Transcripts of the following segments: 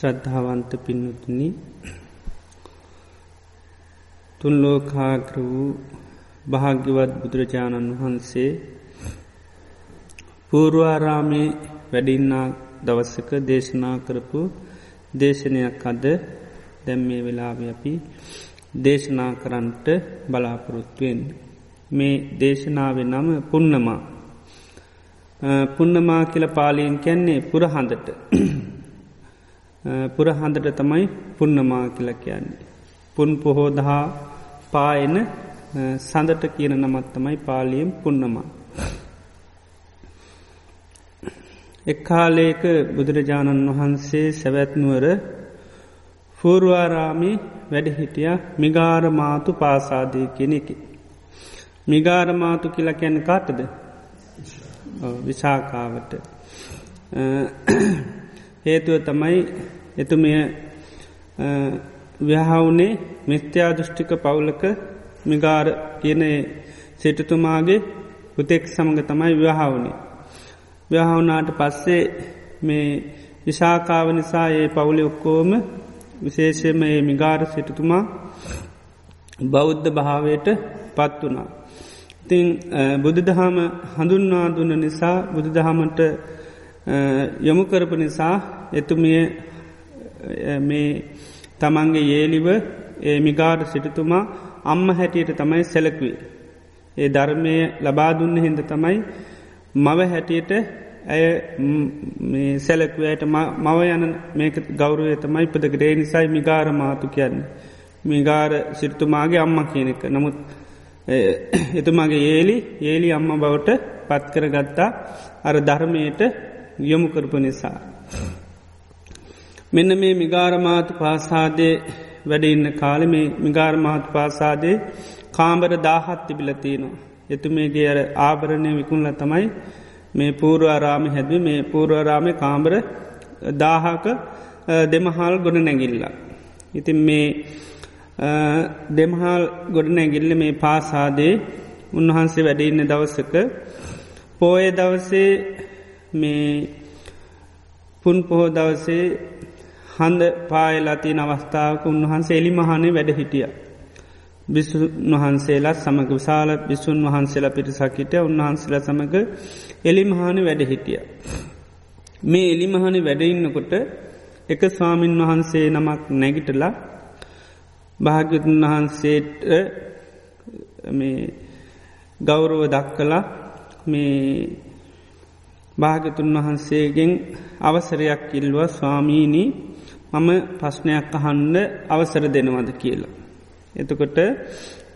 ශ්‍රද්ධාවන්ත පින්නතුනි තුන්ලෝකාග්‍ර වූ භාග්‍යවත් බුදුරජාණන් වහන්සේ පූර්වාරාමේ වැඩින්නා දවස්සක දේශනා කරපු දේශනයක් අද දැම්මේ වෙලාව අපි දේශනා කරන්ට බලාපොරොත්තුවෙන්. මේ දේශනාව නම පුන්නමා. පුන්නමා කියල පාලීන් කැන්නේ පුරහඳට පුරහඳට තමයි පුන්නමා කියල කියන්නේ. පුන් පොහෝදහා පායන සඳට කියන නමත් තමයි පාලියෙන් පුන්නමා. එක්කාලේක බුදුරජාණන් වහන්සේ සැවැත්නුවර ෆූර්වාරාමි වැඩහිටිය මිගාරමාතු පාසාදය කෙනෙකි. මිගාරමාතු කියලා කැන කාටද විශාකාවට හේතුව තමයි එතුමිය ව්‍යහවුනේ මිස්ත්‍යා දෘෂ්ටික පවුලක මිගාර කියන සිටතුමාගේ පුතෙක් සමඟ තමයි ව්‍යහාවනේ. ව්‍යහවුනාට පස්සේ මේ විශාකාව නිසා ඒ පවුලි ඔක්කෝම විශේෂයම ඒ මිගාර සිටතුමා බෞද්ධ භාවයට පත් වනා. ඉතිං බුදුදහම හඳුන්වා දුන්න නිසා බුදුදහමට යොමු කරපු නිසා එතුමිය මේ තමන්ගේ ඒලිව ඒ මිගාඩ සිටතුමා අම්ම හැටියට තමයි සැලකුවේ. ඒ ධර්මය ලබාදුන්න හින්ද තමයි මව හැටියට ඇය සැලකුවයට මව යන මේක ගෞරුවය තමයි පදකරේ නිසයි මිගාර මාතු කියන්න. මිගාර සිරිතුමාගේ අම්ම කියනෙක නමුත් එතුමාගේ ඒලි ඒලි අම්ම බවට පත්කර ගත්තා අර ධර්මයට යොමු කරපු නිසා. මෙන්න මේ මිගාරමාතු පාසාදේ වැඩ ඉන්න කාල මේ මිගාරමාතු පාසාදේ කාම්බර දාහත් තිබිලතිනවා. එතුමේගේ අර ආභරණය විකුණල තමයි මේ පූර්වාරාම හැදව මේ පූර්වාරාමය කාම්බර දාහක දෙමහල් ගොඩ නැගිල්ලා. ඉතින් මේ දෙමහල් ගොඩ නැගිල්ල මේ පාසාදේ උන්වහන්සේ වැඩඉන්න දවසක පෝය දවසේ මේ පුන් පොහෝ දවසේ හඳ පායලතින අවස්ථාවක උන්වහන්සේ එලි මහනේ වැඩ හිටිය. බිසුන් වහන්සේලා සමඟ විශාල බිසුන් වහන්සේලා පිරිසකිට උන්වහන්සේල සමඟ එලි මහාන වැඩ හිටිය. මේ එලි මහන වැඩඉන්නකොට එක ස්වාමීන් වහන්සේ නමක් නැගිටලා භාග්‍යතුන් වහන්සේට ගෞරව දක්කලා මේ භාගතුන් වහන්සේගෙන් අවසරයක් ඉල්වා ස්වාමීණී මම ප්‍රශ්නයක් අහන්ඩ අවසර දෙනවද කියලා. එතකොට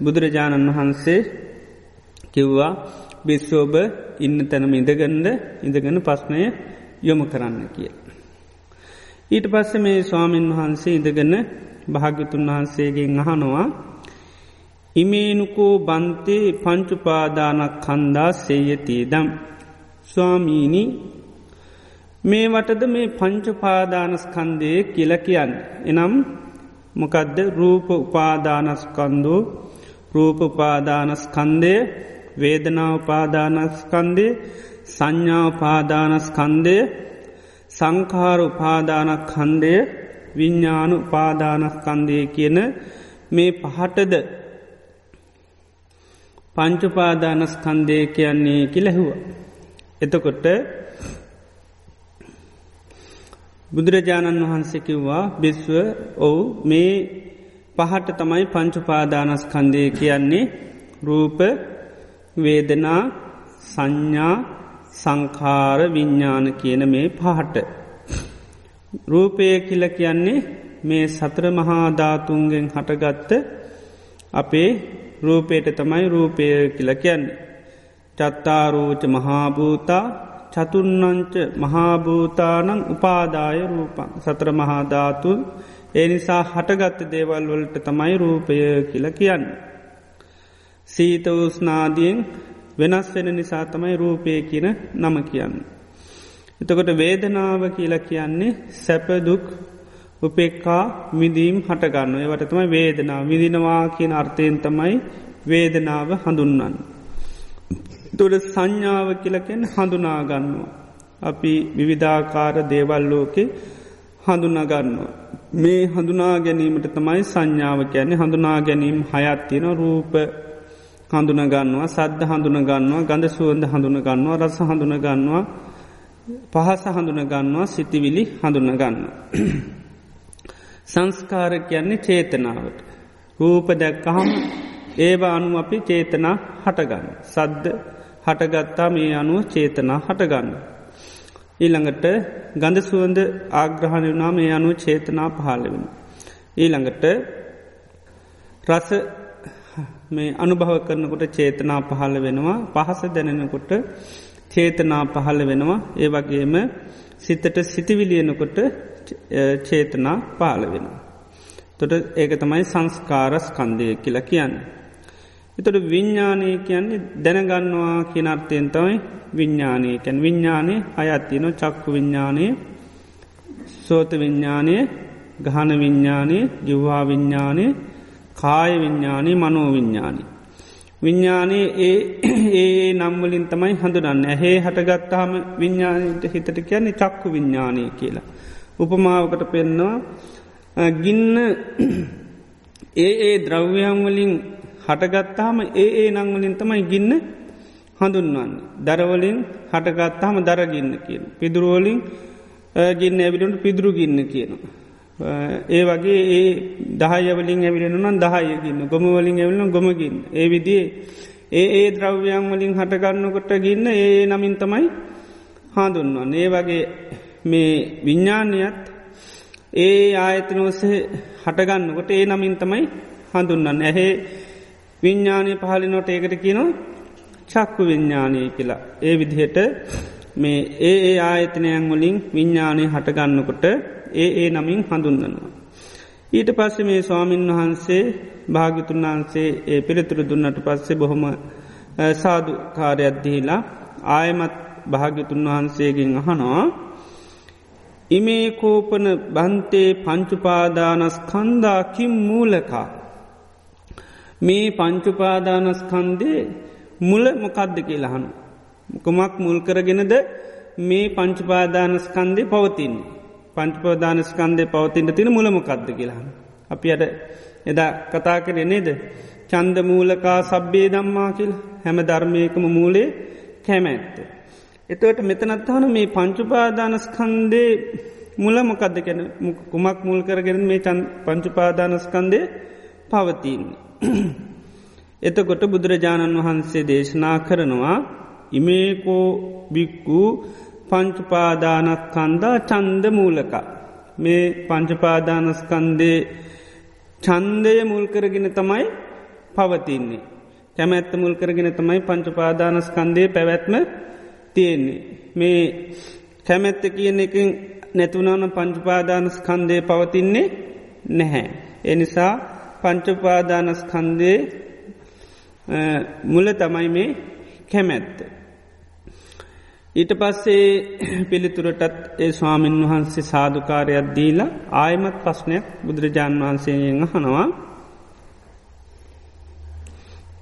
බුදුරජාණන් වහන්සේ කිව්වා බිස්සෝබ ඉන්න තැනම ඉඳගන්ඩ ඉඳගන ප්‍රශ්නය යොමු කරන්න කිය. ඊට පස්ස මේ ස්වාමීන් වහන්සේ ඉඳගන්න භාග්‍යතුන් වහන්සේගෙන් අහනවා ඉමේනුකෝ බන්තේ පංචුපාදානක් කන්දා සේයතී දම්. ස්වාමීණි මේ වටද මේ පංචපාදානස්කන්දය කියල කියන්න. එනම් මොකදද රූප උපාදානස්කන්දෝ රූපපාදානස්කන්දය වේදනාවපාදානස්කන්දය සංඥාපාදානස්කන්දය සංකාර උපාදානක් කන්දය විඤ්ඥානු උපාදානස්කන්දය කියන මේ පහටද පංචුපාදානස්කන්දය කියන්නේ කිලැහුව. එතකොට බුදුරජාණන් වහන්සකිව්වා බිස්ව ඔවු මේ පහට තමයි පංචුපාදානස්කන්දය කියන්නේ රූප වේදනා සංඥා සංකාර විඤ්ඥාන කියන මේ පහට. රූපය කියල කියන්නේ මේ සත්‍ර මහාධාතුන්ගෙන් හටගත්ත අපේ රූපයට තමයි රූපය කියල කියන්නේ. චත්තාරූච මහාභූතා චතුන්නංච මහාභූතානං උපාදාය රූපන් සතර මහාධාතුන් ඒ නිසා හටගත්ත දේවල් වලට තමයි රූපය කියල කියන්න. සීත වස්නාදියෙන් වෙනස් වෙන නිසා තමයි රූපය කියන නම කියන්න. එතකොට වේදනාව කියලා කියන්නේ සැපදුක් උපෙක්කා විදීම් හටගන්න ඒවට තමයි වේදනා විදිනවා කියන අර්ථයෙන් තමයි වේදනාව හඳුන්නන්න. තුළ සංඥාව කියලකෙන් හඳුනාගන්නවා. අපි විවිධාකාර දේවල් ලෝකෙ හඳුනාගන්නවා. මේ හඳුනා ගැනීමට තමයි සංඥාව කියන්නේ හඳුනා ගැනීම් හයත්තින රූප හඳුනගන්නවා සද්ධ හඳුනගන්නවා ගඳ සුවන්ද හඳුනගන්නවා රස හඳුනගන්නවා පහස හඳුනගන්නවා සිතිවිලි හඳුනගන්න. සංස්කාර කියන්නේ චේතනාවට. රූප දැක්කහම ඒවා අනු අපි චේතනා හටගන්න. සද්ද හටගත්තා මේ අනුව චේතනා හටගන්න. ඊළඟට ගඳ සුවන්ද ආග්‍රහණ වනා මේ අනුව චේතනා පහලවෙන. ඊළඟට රස මේ අනුභව කරනකොට චේතනා පහළ වෙනවා පහස දැනෙනකොට චේතනා පහළ වෙනවා ඒ වගේම සිතට සිතිවිලියනකොට චේතනා පාල වෙනවා. තොට ඒක තමයි සංස්කාරස් කන්දය කියලා කියන්න. එතොට විඤ්ඥානය කියන්නේ දැනගන්නවා කියනර්ථයෙන් තමයි විඤ්ඥානයකැන් විඤ්ඥානය අයත්තින චක්කු විඤ්ඥානය සෝත විඤ්ඥානය ගහන විඤ්ඥානය ජිව්වා විඤ්ඥානය කාය විඤ්ඥානය මනෝ විඤ්ඥානි. විඤ්ඥානයේ ඒ ඒ නම්වලින් තමයි හඳුරන්න ඇහේ හටගත්තාම විඤ්ඥානයට හිතට කියන්නේ චක්කු විඤ්ඥානය කියලා. උපමාවකට පෙන්නවා ගින්න ඒ ඒ ද්‍රව්‍යයන්වලින් හටගත්තාම ඒ ඒ නංවලින් තමයි ගින්න හඳුන්වන්න. දරවලින් හටගත්තාම දරගින්න කියන. පිදුරුවලින් ගින්න ඇවිලට පිදුරු ගින්න කියනවා. ඒ වගේ ඒ දහයවලින් ඇවිලෙන නම් දහයගන්න ගොමවලින් ඇවිලන ගොමගින්. ඒ විදිේ ඒ ඒ ද්‍රව්‍යයන් වලින් හටගන්නකොට ගින්න ඒ නමින් තමයි හාදුන්වන්. ඒ වගේ මේ විඤ්ඥානයත් ඒ ආයතන ඔසේ හටගන්නකොට ඒ නමින් තමයි හඳුන්නන්න ඇහේ විඤ්ඥානය පහලිනොට ඒකට කියනවා චක්කු විඤ්ඥානය කියලා. ඒ විදිහට මේ ඒ ඒ ආයතනයන් වලින් විඤ්ඥානය හටගන්නකොට ඒ ඒ නමින් හඳුන්දනවා. ඊට පස්සේ මේ ස්වාමීන් වහන්සේ භාගිතුන් වහන්සේ ඒ පිළිතුරු දුන්නට පස්සේ බොහොම සාධ කාරයක්දහිලා ආයමත් භාගිතුන් වහන්සේගෙන් අහනවා ඉමේ කෝපන බන්තේ පංචුපාදානස් කන්දාකින් මූලකා. මේ පංචුපාදානස්කන්දේ මුල මොකද්ද කියලහනු. කුමක් මුල් කරගෙනද මේ පංචුපාදානස්කන්දේ පවතින්නේ. පංචපෝදානස්කන්දේ පවතින්ට තින මුලමකක්ද කියලාහන්. අපි අට එදා කතා කරේ නේද. චන්ද මූලකා සබ්බේ දම්මා කියල් හැම ධර්මයකම මූලේ කැමැත්ත. එතවට මෙතනත්හන මේ පංචුපාදානස්කන්දේ මුල මොකක්ද කැන කුමක් මුල් කරගෙන මේ පංචුපාදානස්කන්දේ පවතින්නේ. එතකොට බුදුරජාණන් වහන්සේ දේශනා කරනවා ඉමේකෝ බික්කු පංචුපාදානක්කන්දා චන්ද මූලක මේ පංචපාදානස්කන්දේ චන්දය මුල්කරගෙන තමයි පවතින්නේ. කැමැත්ත මුල්කරගෙන තමයි පංචපාදානස්කන්දේ පැවැත්ම තියෙන්නේ. මේ කැමැත්ත කියන එකින් නැතුනාන පංචපාදානස්කන්දය පවතින්නේ නැහැ. එනිසා පංචපාදානස්කන්දේ මුල තමයි මේ කැමැත්ත. ඊට පස්සේ පිළිතුරටත් ඒ ස්වාමීන් වහන්සේ සාධකාරයක් දීලා ආයමත් ප්‍රශ්නයක් බුදුරජාණන් වහන්සේයෙන් හනවා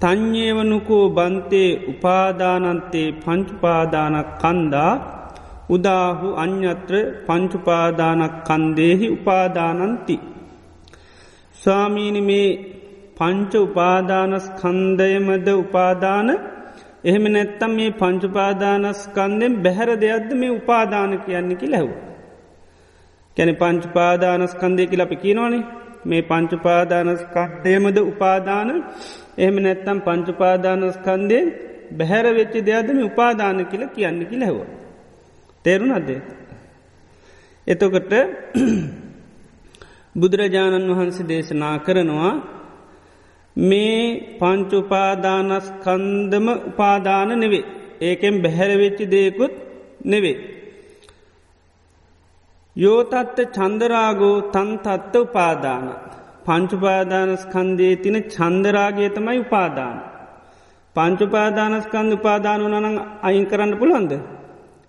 තං්්‍යේවනුකෝ බන්තේ උපාදානන්තේ පංචුපාදානක් කන්දා උදාහු අ්‍යත්‍ර පංචුපාදානක් කන්දේහි උපාදානන්ති. ස්වාමීනි මේ පංච උපාදානස් කන්දයමද උපාදාන එහෙම නැත්තම් මේ පංචුපාදානස්කන්දෙන් බැහැර දෙයක්ද මේ උපාදාන කියන්නකි ලැහව. කැන පංචුපාදානස්කන්දය කියල අපි කියනවනේ මේ පංචුපාදානස්කන්දයමද උපාදාන එහෙම නැත්තම් පංචුපාදානස්කන්දයෙන් බැහැර වෙච්චි දෙයක්දම උපාදාන කියල කියන්නකි ලැහව. තේරුණ අදේ. එතකොට බුදුරජාණන් වහන්සේ දේශනා කරනවා මේ පංචුපාදානස්කන්දම උපාදාන නෙවේ ඒකෙන් බැහැරවෙච්චි දෙයකුත් නෙවේ. යෝතත්ත චන්දරාගෝ තන් තත්ත උපාදාන. පංචුපාදානස්කන්දේ තින චන්දරාගේ තමයි උපාදාන. පංචුපාදානස්කන්ද උපාදාන වනනං අයින් කරන්න පුළුවන්ද.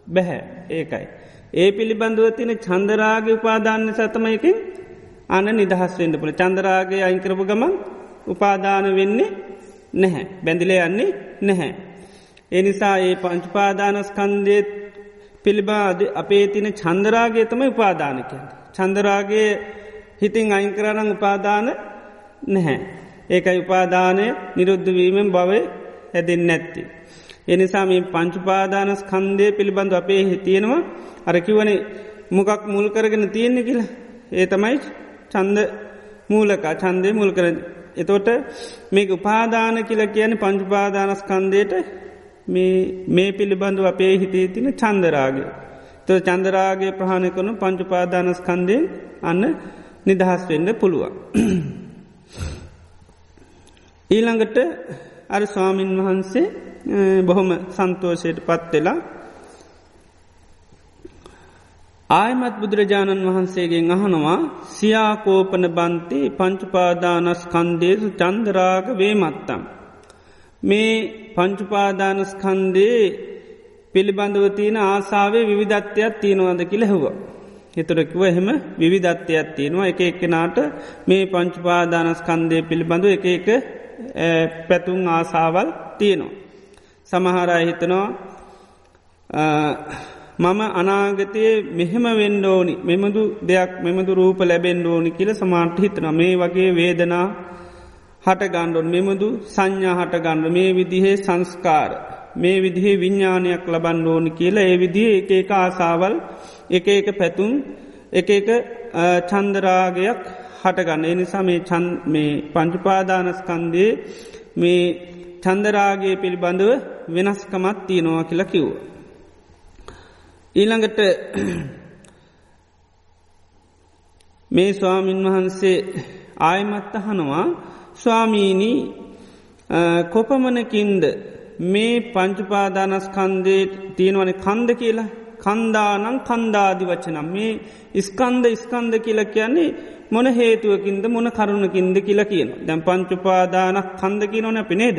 බැහැ ඒකයි. ඒ පිළිබඳුව තින චන්දරාගේ උපාදාන්න සතමයකින් අන නිදහස් වෙන්ඩ පුළ චන්දරාගේ අයිංකරපු ගමන් උපාදාන වෙන්නේ නැහැ. බැඳිලේ යන්නේ නැහැ. එනිසා ඒ පංචුපාදානස්කන්දේත් පිළිබාද අපේ තින චන්දරාගේ තම උපාදානකය. චන්දරාගේ හිතින් අයිංකරනං උපාදාන නැහැ. ඒකයි උපාදානය නිරුද්ධවීමෙන් බවය හැදෙන් නැත්ති. එනිසා මේ පංචුපාදානස් කන්දය පිළිබඳු අපේ හිතියෙනවා අරකිවන මොකක් මුල් කරගෙන තියෙන්නේ කියලා ඒ තමයි චන්ද මූලක චන්දය මුල් කර එතෝට මේක උපාදාන කියල කියන පංචුපාදානස්කන්දයට මේ පිළිබඳු අපේ හිතේ තින චන්දරාගේ. ත චන්දරාගේ ප්‍රහණය කරනු පංචුපාදානස්කන්දය අන්න නිදහස් වෙන්න පුළුවන්. ඊළඟට අර ස්වාමීන් වහන්සේ බොහොම සන්තෝෂයට පත්වෙලා ආයමත් බුදුරජාණන් වහන්සේගෙන් අහනවා සියාකෝපන බන්ති පංචුපාදානස් කන්දේසු චන්දරාග වේමත්තම්. මේ පංචුපාදානස්කන්දේ පිළිබඳව තියෙන ආසාාවේ විවිධත්වයක් තියෙනවාද කියලෙහුව. එතුරකිව එහෙම විවිධත්වයක් තියෙනවා එක එක්කෙනාට මේ පංචුපාදානස්කන්දය පිළිබඳව එක එක පැතුන් ආසාවල් තියෙනවා. සමහරය හිතනවා මම අනාගතයේ මෙහෙම වෙන්ඩෝනි මෙමදු දෙයක් මෙමදු රූප ලැබෙන් ඕනි කියල සමාන්ට හිතන මේ වගේ වේදනා හටගණ්ඩොන් මෙමදු සංඥා හටගණ්ඩ මේ විදිහේ සංස්කාර මේ විදිහේ විඤ්ඥානයක් ලබන්න ඕනි කියලා ඒ විදිහ එක එක ආසාවල් එක එක පැතුම් එක එක චන්දරාගයක් හටගන්න එනිසා මේ මේ පංචුපාදානස්කන්දේ මේ චන්දරාගේ පිළිබඳව වෙනස්කමත් තියෙනවා කියලා කිව්ව. ඊළඟට මේ ස්වාමින් වහන්සේ ආයමත්ත හනවා ස්වාමීණී කොපමනකින්ද මේ පංචුපාදානස්කන්දේ තියෙනවන කන්ද කියලා? කන්දානං කන්දාදි වචනම්. මේ ඉස්කන්ද ඉස්කන්ද කියල කියන්නේ මොන හේතුවකින්ද මොන කරුණකින්ද කියලා කියන දැම් පංචුපාදානක් කන්ද කියනොන පිනේද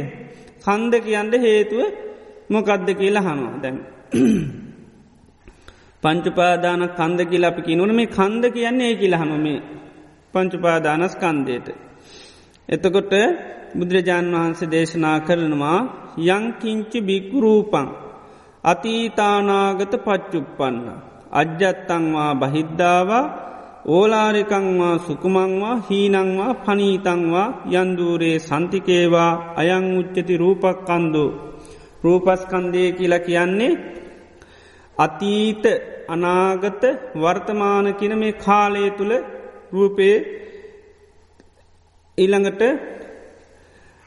කන්ද කියන්න හේතුව මොකද්ද කියලා හනවා දැන් පංචුපාදාන කන්ද කියලා අපි කිනුවන මේ කන්ද කියන්නේ ඒ කියලා හම මේ පංචුපාදානස් කන්දයට එතකොට බුදුරජාණන් වහන්සේ දේශනා කරනවා යංකිංචි බිකුරූපං අතීතානාගත පච්චුප්පන්න. අජ්ජත්තංවා බහිද්ධාවා ඕලාරිකංවා සුකුමංවා හීනංවා පනීතංවා යන්දූරේ සන්තිකේවා අයං උච්චති රූපක්කන්දු. රූපස්කන්දය කියලා කියන්නේ අතීත අනාගත වර්තමාන කියන මේ කාලය තුළ රූපේ ඊළඟට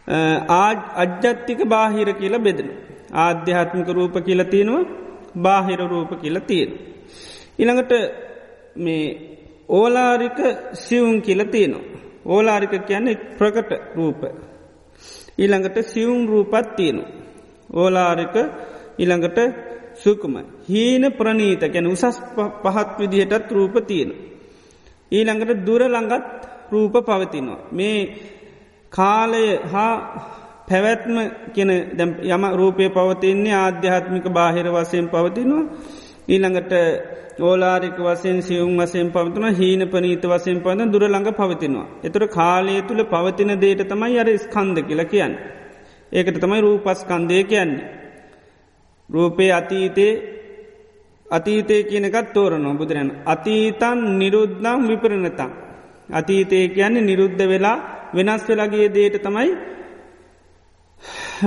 අජ්ජත්තික බාහිර කියලා බෙදෙන. ආධ්‍යාත්මික රූප කියල තියෙනවා බාහිර රූප කියල තියෙන. ඉළඟට මේ ඕලාරික සිවුන් කියල තියෙනවා. ඕලාරික කියන්නේ ප්‍රකට රූප. ඊළඟට සිවුම් රූපත් තියෙනු. ඕලාරික ඉළඟට සුකුම. හීන ප්‍රනීත ගැන උසස් පහත් විදිහටත් රූප තියෙන. ඊළඟට දුර ළඟත් රූප පවතිනවා. මේ කාලය හා පැවැත්ම කෙන යම රූපය පවතින්නේ ආධ්‍යාත්මික බාහිර වසයෙන් පවතිනවා. ඊළඟට ඕලාරික වසයෙන් සියුම් වසයෙන් පවතුන හීන පනීත වසයෙන් පවන දුර ළඟ පවතිනවා. එතුර කාලය තුළ පවතින දේට තමයි අර ස්කන්ද කියල කියන්න. ඒකට තමයි රූපස්කන්දය කියන්නේ. රූපේ අතීතේ අතීතය කියනකත් තෝරනවා බුදුරන්. අතීතන් නිරුද්ධම් විපරණතම්. අතීතය කියන්නේ නිරුද්ධ වෙලා වෙනස් වෙලගේ දේට තමයි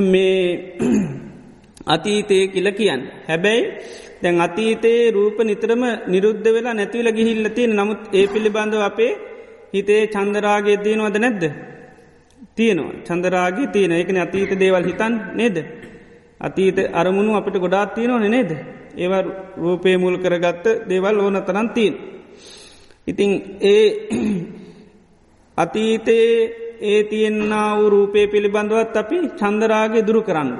මේ අතීතය කියල කියන්න. හැබැයි දැන් අතීතයේ රූප නිතරම නිරුද්ධ වෙලා නැතිවල ගිහිල්ල තියෙන නමුත් ඒ පිළිබඳව අපේ හිතේ චන්දරාගේ තියෙනවද නැද්ද. තියනවා චන්දරාගේ තියෙන එකන අතීත දේවල් හිතන් නේද. අතීත අරමුණු අපිට ගොඩාත් තියෙනවන නේද. ඒව රූපය මුල් කරගත්ත දේවල් ඕන තරන් තිීන්. ඉතිං ඒ අතීතයේ ඒ තියෙන්න්න වූ රූපය පිළිබඳවත් අපි චන්දරාගේ දුරු කරන්න.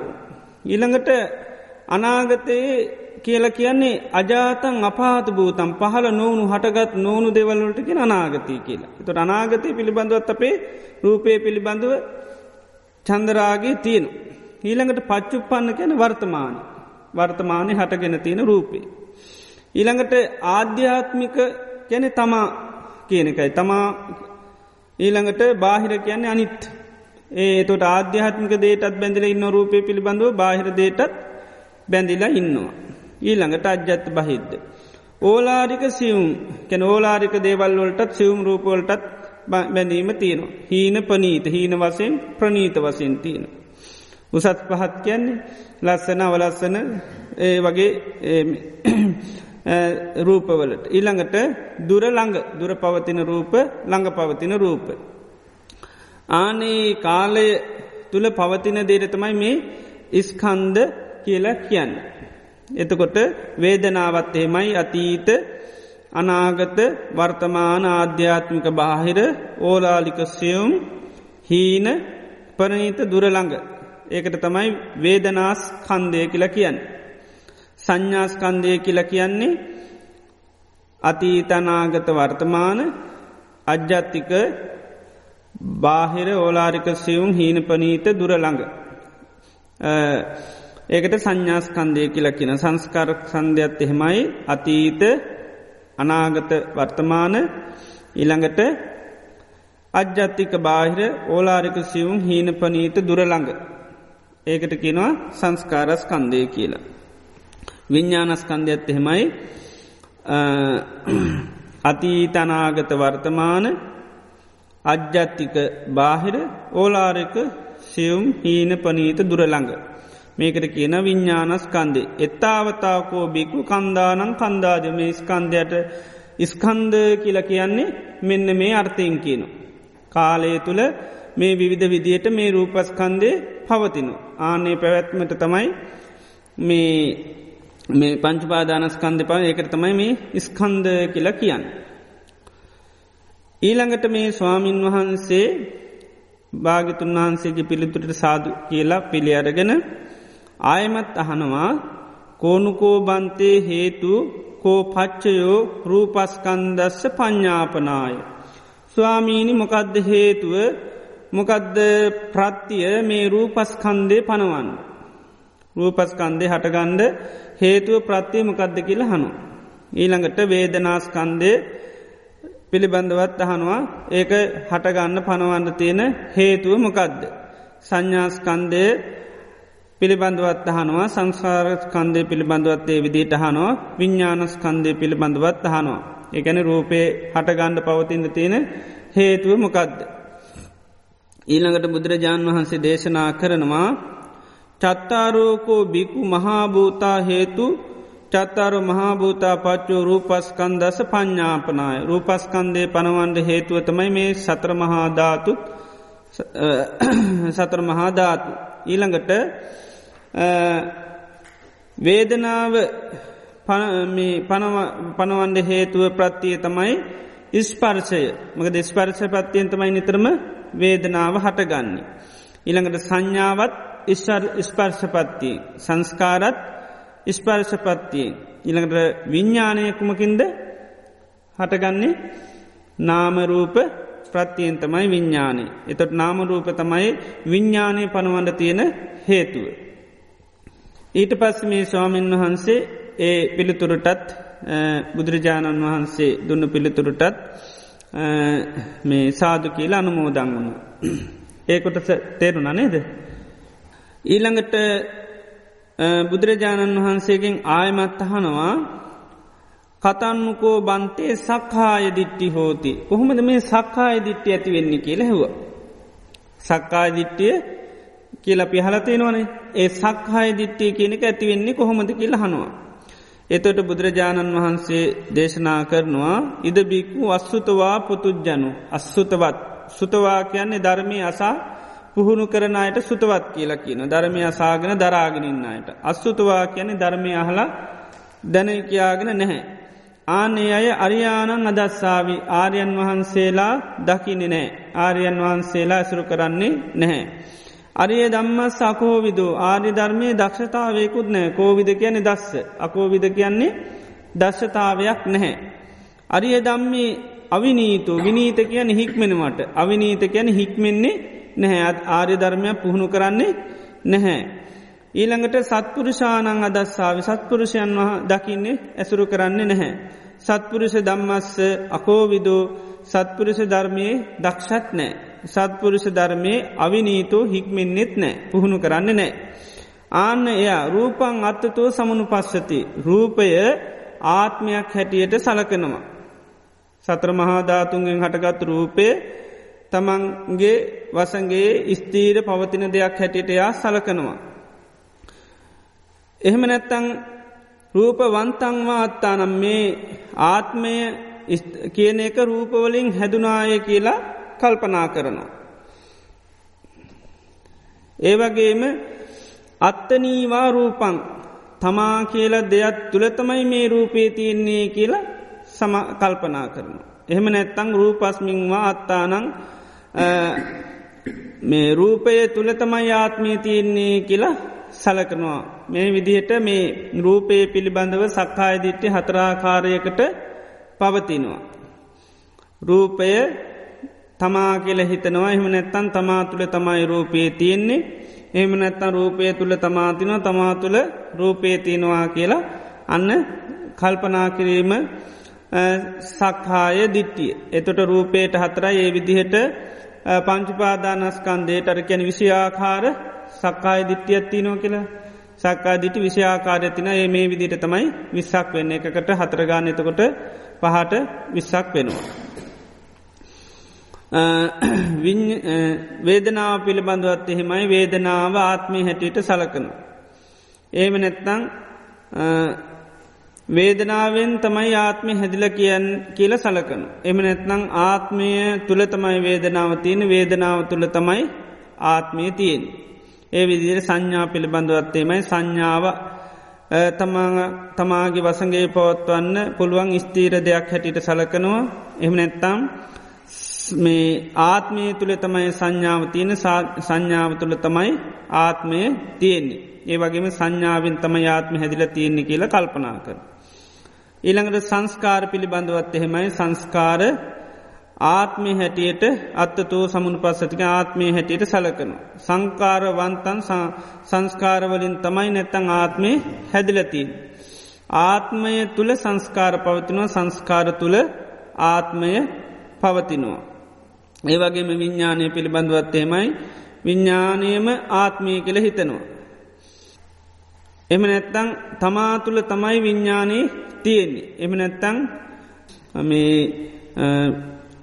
ඊළඟට අනාගතයේ කියල කියන්නේ අජාතන් අපාත භූතම් පහල නොවුණු හටගත් නොවුණු දෙවල්ලටකි අනාගතය කියලා. තොට අනාගතය පිළිබඳවත් අපේ රූපය පිළිබඳව චන්දරාගේ තියෙනු. ඊළඟට පච්චුප්පන්න කියන වර්තමාන වර්තමානය හටගෙන තියෙන රූපේ. ඊළඟට ආධ්‍යාත්මික ගැන තමා කියන එකයි තමා ඊළඟට බාහිර කියන්නේ අනිත් ඒ තොට ආධ්‍යාත්මික දේටත් බැඳල ඉන්න රූපය පිළිබඳව බාහිර දේටත් බැඳිලා ඉන්නවා. ඊළඟට අජ්‍යත්ත බහිද්ද. ඕලාරික සියුම් කැන ඕලාරික දේවල්වලටත් සියුම් රූපවලටත් බැඳීම තියෙනවා. හීන පනීත හීන වසයෙන් ප්‍රනීත වසයෙන් තියෙන. උසත් පහත් කියන්නේ ලස්සන අවලස්සන ඒ වගේ රූපවලට. ඊළඟට දුර ළඟ දුර පවතින රූප ළඟ පවතින රූප. ආනේ කාලය තුළ පවතින දේරතමයි මේ ඉස්කන්ද කියලා කියන්න. එතකොට වේදනාවත් එහෙමයි අතීත අනාගත වර්තමාන ආධ්‍යාත්මික බාහිර ඕලාලිකස්යවුම් හීන පරණීත දුරළඟ. ඒකට තමයි වේදනාස් කන්දය කියලා කියන්න. සංඥාස්කන්දය කියලා කියන්නේ අතීතනාගත වර්තමාන අජ්‍යත්තික බාහිර ඕලාරික සියුම් හීන පනීත දුරළඟ. ඒකට සංඥාස්කන්දය කියලා කියන සංස්කාරක් සන්ධයක්ත් එහෙමයි අතීත අනාගත වර්තමාන ඉළඟට අජ්‍යත්තික බාහිර ඕලාරික සියුම් හීන පනීත දුරළඟ. ඒකට කිනවා සංස්කාරස් කන්දය කියලා. විඤ්ඥානස්කන්ධයක්ත් එහෙමයි අතීතනාගත වර්තමාන අජ්‍යත්තික බාහිර ඕලාරක සියුම් හීන පනීත දුරළඟ. මේකට කියන විඤ්ඥානස්කන්දේ. එත්තාවතාවකෝ බිකු කන්දානං කන්දාද මේ ස්කන්ධයට ඉස්කන්ද කියල කියන්නේ මෙන්න මේ අර්ථයෙන් කියන. කාලය තුළ මේ විවිධ විදියට මේ රූපස්කන්දේ පවතිනු. ආනේ පැවැත්මට තමයි මේ මේ පංචුපාදානස්කන්ධ පව ඒකට තමයි මේ ස්කන්ද කියල කියන්න. ඊළඟට මේ ස්වාමීන් වහන්සේ භාගිතුන් වහන්සේගේ පිළිතුරට සාදු කියලා පිළි අරගෙන ආයමත් අහනවා කෝනුකෝ බන්තේ හේතු කෝ පච්චයෝ රූපස්කන්දස්ස පඤ්ඥාපනාය. ස්වාමීණි මොකදද හේතුව මොකදද ප්‍රත්තිය මේ රූපස්කන්දේ පනවන්න. රූපස්කන්දේ හටගන්ඩ හේතුව ප්‍රත්තිය මොකක්ද කියල හනු. ඊළඟට වේදනාස්කන්දේ පිළිබඳවත් අහනවා ඒක හටගන්න පනවන්න තියෙන හේතුව මොකක්ද. සංඥාස්කන්දය පිළිබඳවත් අහනවා සංසාරස්කන්දය පිළිබඳවත්තේ විදිට හනවා විඤ්ඥානස්කන්දය පිළිබඳවත් අහනවා. එකන රූපේ හටගණ්ඩ පවතින්න තියෙන හේතුව මොකක්ද. ඊළඟට බුදුරජාණන් වහන්සේ දේශනා කරනවා චත්තාරෝකෝ බිකු මහාභූතා හේතු චත්තාරු මහාභූතා පච්චෝ රූපස්කන්දස පඤ්ඥාපනාය රූපස්කන්දය පනවන්ඩ හේතුවතමයි මේ සත්‍ර මහාධාතුත් සතර මහාධාතු ඊළඟට වේදනාව පනවන්ඩ හේතුව ප්‍රත්තිය තමයි ඉස්පර්ශය මක දෙස්පර්ශ පත්තියෙන් තමයි නිතරම වේදනාව හටගන්නේ. ඊළඟට සංඥාවත් ස්පර්ශපත්තිය සංස්කාරත් ස්පර්ශපත්තියෙන් ඉළඟට විඤ්ඥානයකුමකින්ද හටගන්නේ නාමරූප ප්‍රත්තියෙන් තමයි විඤ්ඥානය. එතට නාමරූප තමයි විඤ්ඥානය පනවන්ඩ තියෙන හේතුව. ඊට පස්ස මේ ස්වාමීන් වහන්සේ ඒ පිළිතුරටත් බුදුරජාණන් වහන්සේ දුන්න පිළිතුරටත් මේ සාදු කියලා අනුමෝදං වුණු. ඒකොට තේරුණ නේද. ඊළඟට බුදුරජාණන් වහන්සේගෙන් ආයමත් අහනවා කතන්නුකෝ බන්තේ සක්හාය දිට්ටි හෝති. කොහොමද මේ සක්කාය දිට්ටි ඇති වෙන්නේ කියල හෙව. සක්කාය දිට්ටිය කියල පිහලතියෙනවනේ ඒ සක්හාය දිට්ටිය කියනක ඇතිවෙන්නේ කොහොමද කියල හනවා. එතොට බුදුරජාණන් වහන්සේ දේශනා කරනවා ඉදබික්කු අස්සුතවා පුතුජ්ජනු අස්සුතවත් සුතවා කියන්නේ ධර්මය අසා පුහුණු කරන අයට සුතවත් කියලා කියන ධර්මය අසාගෙන දරාගෙනන්න අයට. අස්සුතවා කියන්නේ ධර්මය අහලා දැන කියාගෙන නැහැ. ආනේ අය අරියානං අදස්සාාවි ආර්යන් වහන්සේලා දකිනෙ නෑ ආර්යන් වහන්සේලා ඇසුරු කරන්නේ නැහැ. අරිය දම්ම සකෝවිදු ආරි ධර්මය දක්ෂතාවයකුත් නෑ කෝවිද කියන්නේ දස්ස අකෝවිද කියන්නේ දශ්ෂතාවයක් නැහැ. අරිය දම්මේ අවිනීතු විනීත කියන හික්මෙනවට අවිනීත කියන හික්මෙන්නේ නැහැ ආර්ය ධර්මයක් පුහුණු කරන්නේ නැහැ. ඊළඟට සත්පුරුෂානං අදස්සාාව සත්පුරුෂයන් වහ දකින්නේ ඇසුරු කරන්නේ නැහැ. සත්පුරුෂ දම්මස්ස අකෝවිදෝ සත්පුරුෂ ධර්මයේ දක්ෂත් නෑ. සත්පුරුෂ ධර්මය අවිනීතෝ හික්මෙන්න්නෙත් නෑ පුහුණු කරන්නේ නෑ. ආන්න එයා රූපං අත්තතෝ සමනු පස්සති. රූපය ආත්මයක් හැටියට සලකනවා. සත්‍ර මහාධාතුන්ගෙන් හටගත් රූපය තමන්ගේ වසගේ ස්තීර පවතින දෙයක් හැටියට යා සලකනවා. එහෙම නැත්තං රූපවන්තංවා අත්තානම් මේ ආත්මය කියන එක රූපවලින් හැදුනාය කියලා කල්පනා කරනවා. ඒවගේම අත්තනීවා රූපං තමා කියල දෙයක් තුළතමයි මේ රූපේ තියෙන්නේ කියලා සම කල්පනා කරනවා. එහෙම නැත්තං රූපස්මින්වා අත්තානං මේ රූපය තුළ තමයි ආත්මී තියන්නේ කියලා සලකනවා. මේ විදිහට මේ රූපයේ පිළිබඳව සක්කායදිට්ටි හතරාකාරයකට පවතිනවා. රූපය තමා කියල හිතනවා. එහම නැත්තන් තමා තුළ තමයි රූපයේ තියෙන්නේ. එහම නැත්තන් රූපය තුළ තමාතිනව තමා තුළ රූපය තියෙනවා කියලා අන්න කල්පනා කිරීම සක්හාය දිට්ටිය. එතොට රූපයට හතරයි. ඒ විදිහට පංචුපාදානස්කන්දේට අරකැන විෂයාකාර සක්කාය දිට්ටියත්ති නෝ කියලා. සක්කා දිටි විෂයාකාරයතින ඒ මේ විදිට තමයි විස්සක් වෙන්න. එකකට හතරගාන එතකොට පහට විස්සක් වෙනවා. වේදනාව පිළිබඳවත් එහෙමයි වේදනාව ආත්මී හැටියට සලකනු. ඒම නැත්තං වේදනාවෙන් තමයි ආත්මය හැදිල කියන් කියල සලකනු. එම නැත්නං ආත්මය තුළ තමයි වේදනාව තියෙන වේදනාව තුළ තමයි ආත්මය තියෙන්. ඒ විදිර සංඥා පිළිබඳවත්තේමයි සංඥාව තමාගේ වසගේ පවත්වන්න පුළුවන් ස්තීර දෙයක් හැටියට සලකනවා එම නැත්තම් මේ ආත්මය තුළ තමයි සංඥාව තියෙන සංඥාව තුළ තමයි ආත්මය තියෙන්නේ. ඒ වගේම සංඥාවෙන් තම ආත්ම හැදිල තියෙන්නේ කියලා කල්පනා කර. ඊළඟට සංස්කාර පිළිබඳවත් එහෙමයි සංස්කාර ආත්මය හැටියට අත්තතෝ සමුණ පස්සතික ආත්මය හැටියට සලකනු. සංකාරවන්තන් සංස්කාරවලින් තමයි නැත්තං ආත්මය හැදිලතින්. ආත්මය තුළ සංස්කාර පවතිනවා සංස්කාර තුළ ආත්මය පවතිනවා. ඒ වගේම විඤ්ඥානය පිළිබඳවත්තේමයි විඤ්ඥානයම ආත්මය කළ හිතනවා. එම නැත්තං තමා තුළ තමයි විඤ්ඥානයේ තියෙන්නේ. එම නැත්තං මේ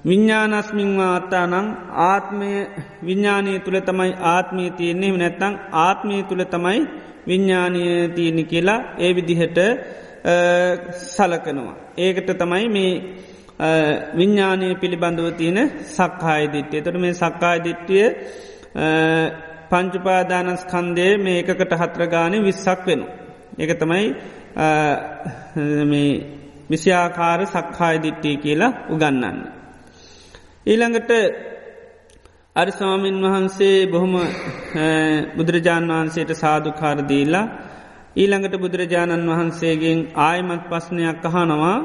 විඤ්ඥානස්මින්වා අත්තානං ආත්මය විඤ්ඥානය තුළ තමයි ආත්මය තියෙන්නේ නැත්තං ආත්මය තුළ තමයි විඤ්ඥානය තියෙන කියලා ඒ විදිහට සලකනවා. ඒකට තමයි මේ විඤ්ඥානය පිළිබඳව තියෙන සක්හාය දිට්ටිය තොට මේ සක්කාය දිට්ටිය පංචුපාදානස්කන්දේ මේ එකකට හත්‍රගානය විස්සක් වෙන. එක තමයි විෂයාකාර සක්හාය දිට්ටිය කියලා උගන්නන්න. ඊළඟට අරිස්වාමීන් වහන්සේ බොහොම බුදුරජාණන් වහන්සේට සාධකාරදීලා ඊළඟට බුදුරජාණන් වහන්සේගෙන් ආයමත් පස්්නයක් අහනවා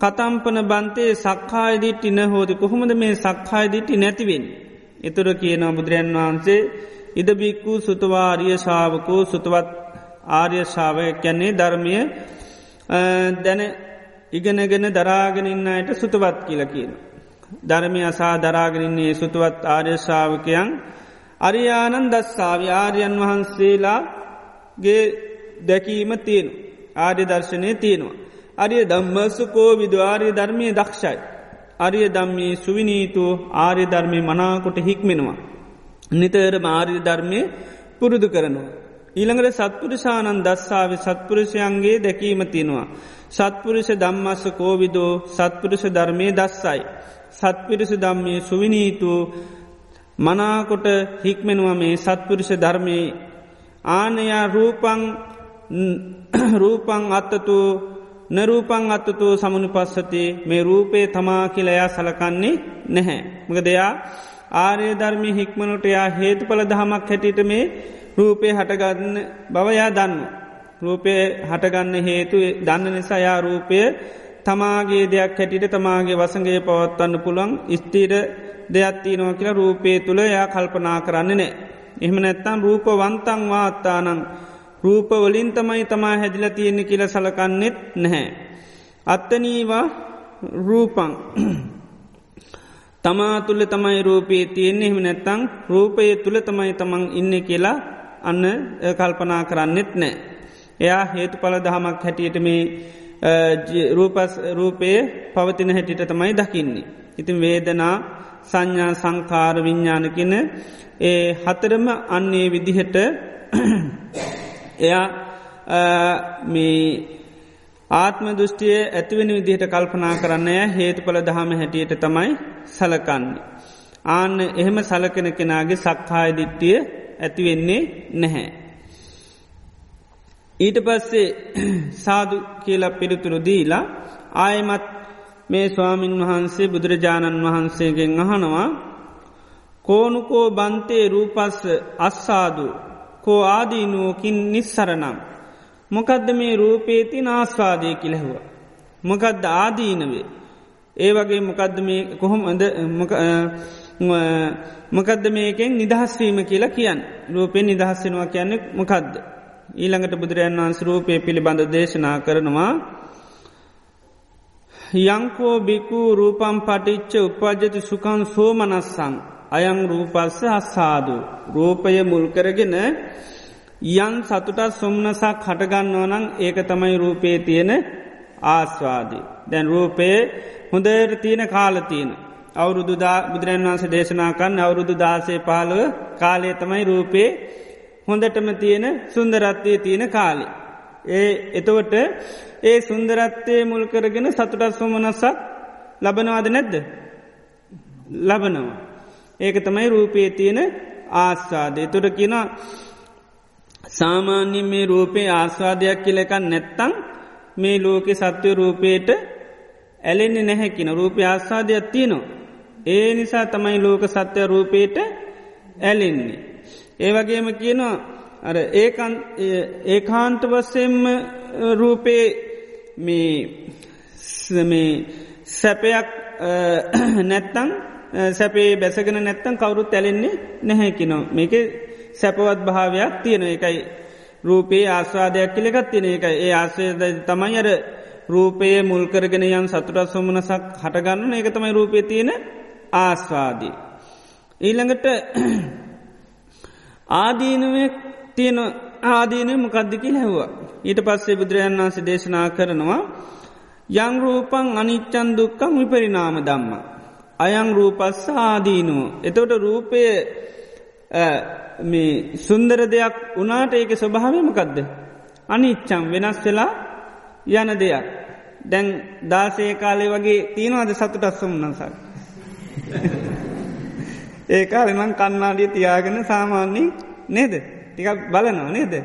කතම්පන බන්තේ සක්කායදිට්ටි නහෝද කොහොමද මේ සක්කායදිට්ටි නැතිවෙන්. එතුර කියන බුදුරන් වහන්සේ ඉදබික්කු සුතවාරිය ශාවකෝ සුතවත් ආර්ය ශාවය කැන්නේ ධර්මය දැන ඉගෙනගෙන දරාගෙනන්න අයට සුතවත් කියල කියන. ධර්මය අසා දරාගෙනන්නේ සුතුවත් ආර්යශාවකයන් අරියානන් දස්සාාව ආර්යන් වහන්සේලාගේ දැකීම තියෙන ආර්ය දර්ශනය තියෙනවා. අරිය දම්මසුකෝ විදවාර්ය ධර්මය දක්ෂයි. අරිය දම්මී සුවිනීතු ආර්ය ධර්මය මනාකොට හික්මෙනවා. නිතර මාර්ය ධර්මය පුරුදු කරනවා. ඊළඟට සත්පුරුෂානන් දස්සාාව සත්පුරුෂයන්ගේ දැකීම තියෙනවා. සත්පුරුෂ දම්මස්ස කෝවිදෝ සත්පුරුෂ ධර්මය දස්සයි. සත්පිරිසු දම්මය සුවිනීතු මනාකොට හික්මෙනවා මේ සත්පුරුෂ ධර්මය ආනයා රූපං රූපං අත්තතු නරූපං අත්තතු සමනු පස්සති මේ රූපේ තමා කියලයා සලකන්නේ නැහැ. මක දෙයා ආරය ධර්මි හික්මනොට යා හේතු පල දහමක් හැටිට මේ රූපය හටගන්න බවයා දන්න. රූපය හටගන්න හේතු දන්න නිසා යා රූපය තමාගේ දෙයක් හැටිට තමාගේ වසගේ පවත්වන්න පුළන් ස්තීර දෙයක්ත්ති නො කියලා රූපය තුළ යා කල්පනා කරන්න නෑ. එහෙම නැත්තම් රූප වන්තං වාත්තානං රූපවලින් තමයි තමා හැදිල තියෙන්නේ කියල සලකන්නෙත් නැහැ. අත්තනීවා රූපං තමා තුළ තමයි රූපයේ තියෙන්නේ එහෙම නැත්තං රූපය තුළ තමයි තමන් ඉන්න කියලා අන්න කල්පනා කරන්නෙත් නෑ. එයා හේතු පල දහමක් හැටියට මේ රූපස් රූපය පවතින හැටිට තමයි දකින්නේ. ඉතින් වේදනා සංඥා සංකාර විඤ්ඥානකින ඒ හතරම අන්නේ විදිහට එයා මේ ආත්ම දෘෂ්ටිය ඇතිවෙන විදිහට කල්පනා කරන්නය හේතු පල දහම හැටියට තමයි සලකන්නේ. ආන්න එහෙම සලකෙන කෙනාගේ සක්හාය දිට්ටිය ඇතිවෙන්නේ නැහැ. ඊට පස්සේ සාදු කියලා පිළිතුරු දීලා ආයමත් මේ ස්වාමින් වහන්සේ බුදුරජාණන් වහන්සේගෙන් අහනවා කෝනුකෝ බන්තේ රූපස්ස අස්සාදු කෝ ආදීනුවකින් නිස්සරනම්. මොකදද මේ රූපේති නාස්වාදය කිලැහුව. මොකදද ආදීනවේ. ඒ වගේ මොකදද මේ කොහොම මොකදද මේකෙන් නිදහස්වීම කියලා කියන්න රූපෙන් නිදහස්සෙනවා කියන්නේ මොකක්ද. ඊළඟට බුදුරජන් වන්ස රූපය පිළිබඳ දේශනා කරනවා යංකෝ බිකු රූපම් පටිච්ච උපජති සුකන් සෝමනස්සං අයං රූපස්ස අස්සාදු. රූපය මුල්කරගෙන යන් සතුටත් සොම්නසක් හටගන්නවනං ඒක තමයි රූපයේ තියෙන ආස්වාදී. දැන් රූපයේ හොඳයට තියෙන කාලතියන. අවුරුදු බුදුරන් වන්ස දේශනාකන්න අවුරුදු දාසේ පාලුව කාලය තමයි රූපයේ හොඳටම තියෙන සුන්දරත්වය තියෙන කාලි. ඒ එතවට ඒ සුන්දරත්වය මුල් කරගෙන සතුටත් සොමනසක් ලබනවාද නැද්ද. ලබනවා. ඒක තමයි රූපයේ තියෙන ආස්වාදය. තුොට කියන සාමාන්‍ය මේ රූපේ ආස්වාදයක් කියලකන් නැත්තං මේ ලෝකෙ සත්වය රූපයට ඇලෙන්නේ නැහැකින රූපය ආස්වාදයක් තියනවා. ඒ නිසා තමයි ලෝක සත්‍යය රූපයට ඇලෙන්නේ. ඒ වගේම කියනවා අර ඒකාන්ත වස්සෙන්ම රූපේ මේ සැපයක් නැත්තං සැපේ බැසගෙන නැත්තන් කවුරුත් ඇලෙන්නේ නැහැකිනෝ මේක සැපවත් භාවයක් තියෙන එකයි රූපයේ ආස්වාදයක් කියලෙකත් තියෙන එක ඒ ආශ්‍රයද තමයි අර රූපයේ මුල්කරගෙන යන් සතුරත් සොමනසක් හටගන්න ඒක තමයි රූපය තියෙන ආස්වාදී. ඊළඟට ආදීනුවේ තියෙන ආදීනය මොකද්දිකි හැව්වා. ඊට පස්සේ බුදුරජන් වන්සේ දේශනා කරනවා යං රූපං අනිච්චන් දුක්කං විපරිනාම දම්ම. අයං රූපස්ස ආදීනුව. එතවට රූපය මේ සුන්දර දෙයක් උනාට ඒක ස්වභාවමකදද. අනිච්චම් වෙනස් වෙලා යන දෙයක්. දැන් දාසේ කාලේ වගේ තියෙනවාද සතුටස්සම් නසක්. ඒ කාලෙමං කන්නාඩිය තියාගෙන සාමාන්‍යින් නේද ටිකක් බලනවා නේද.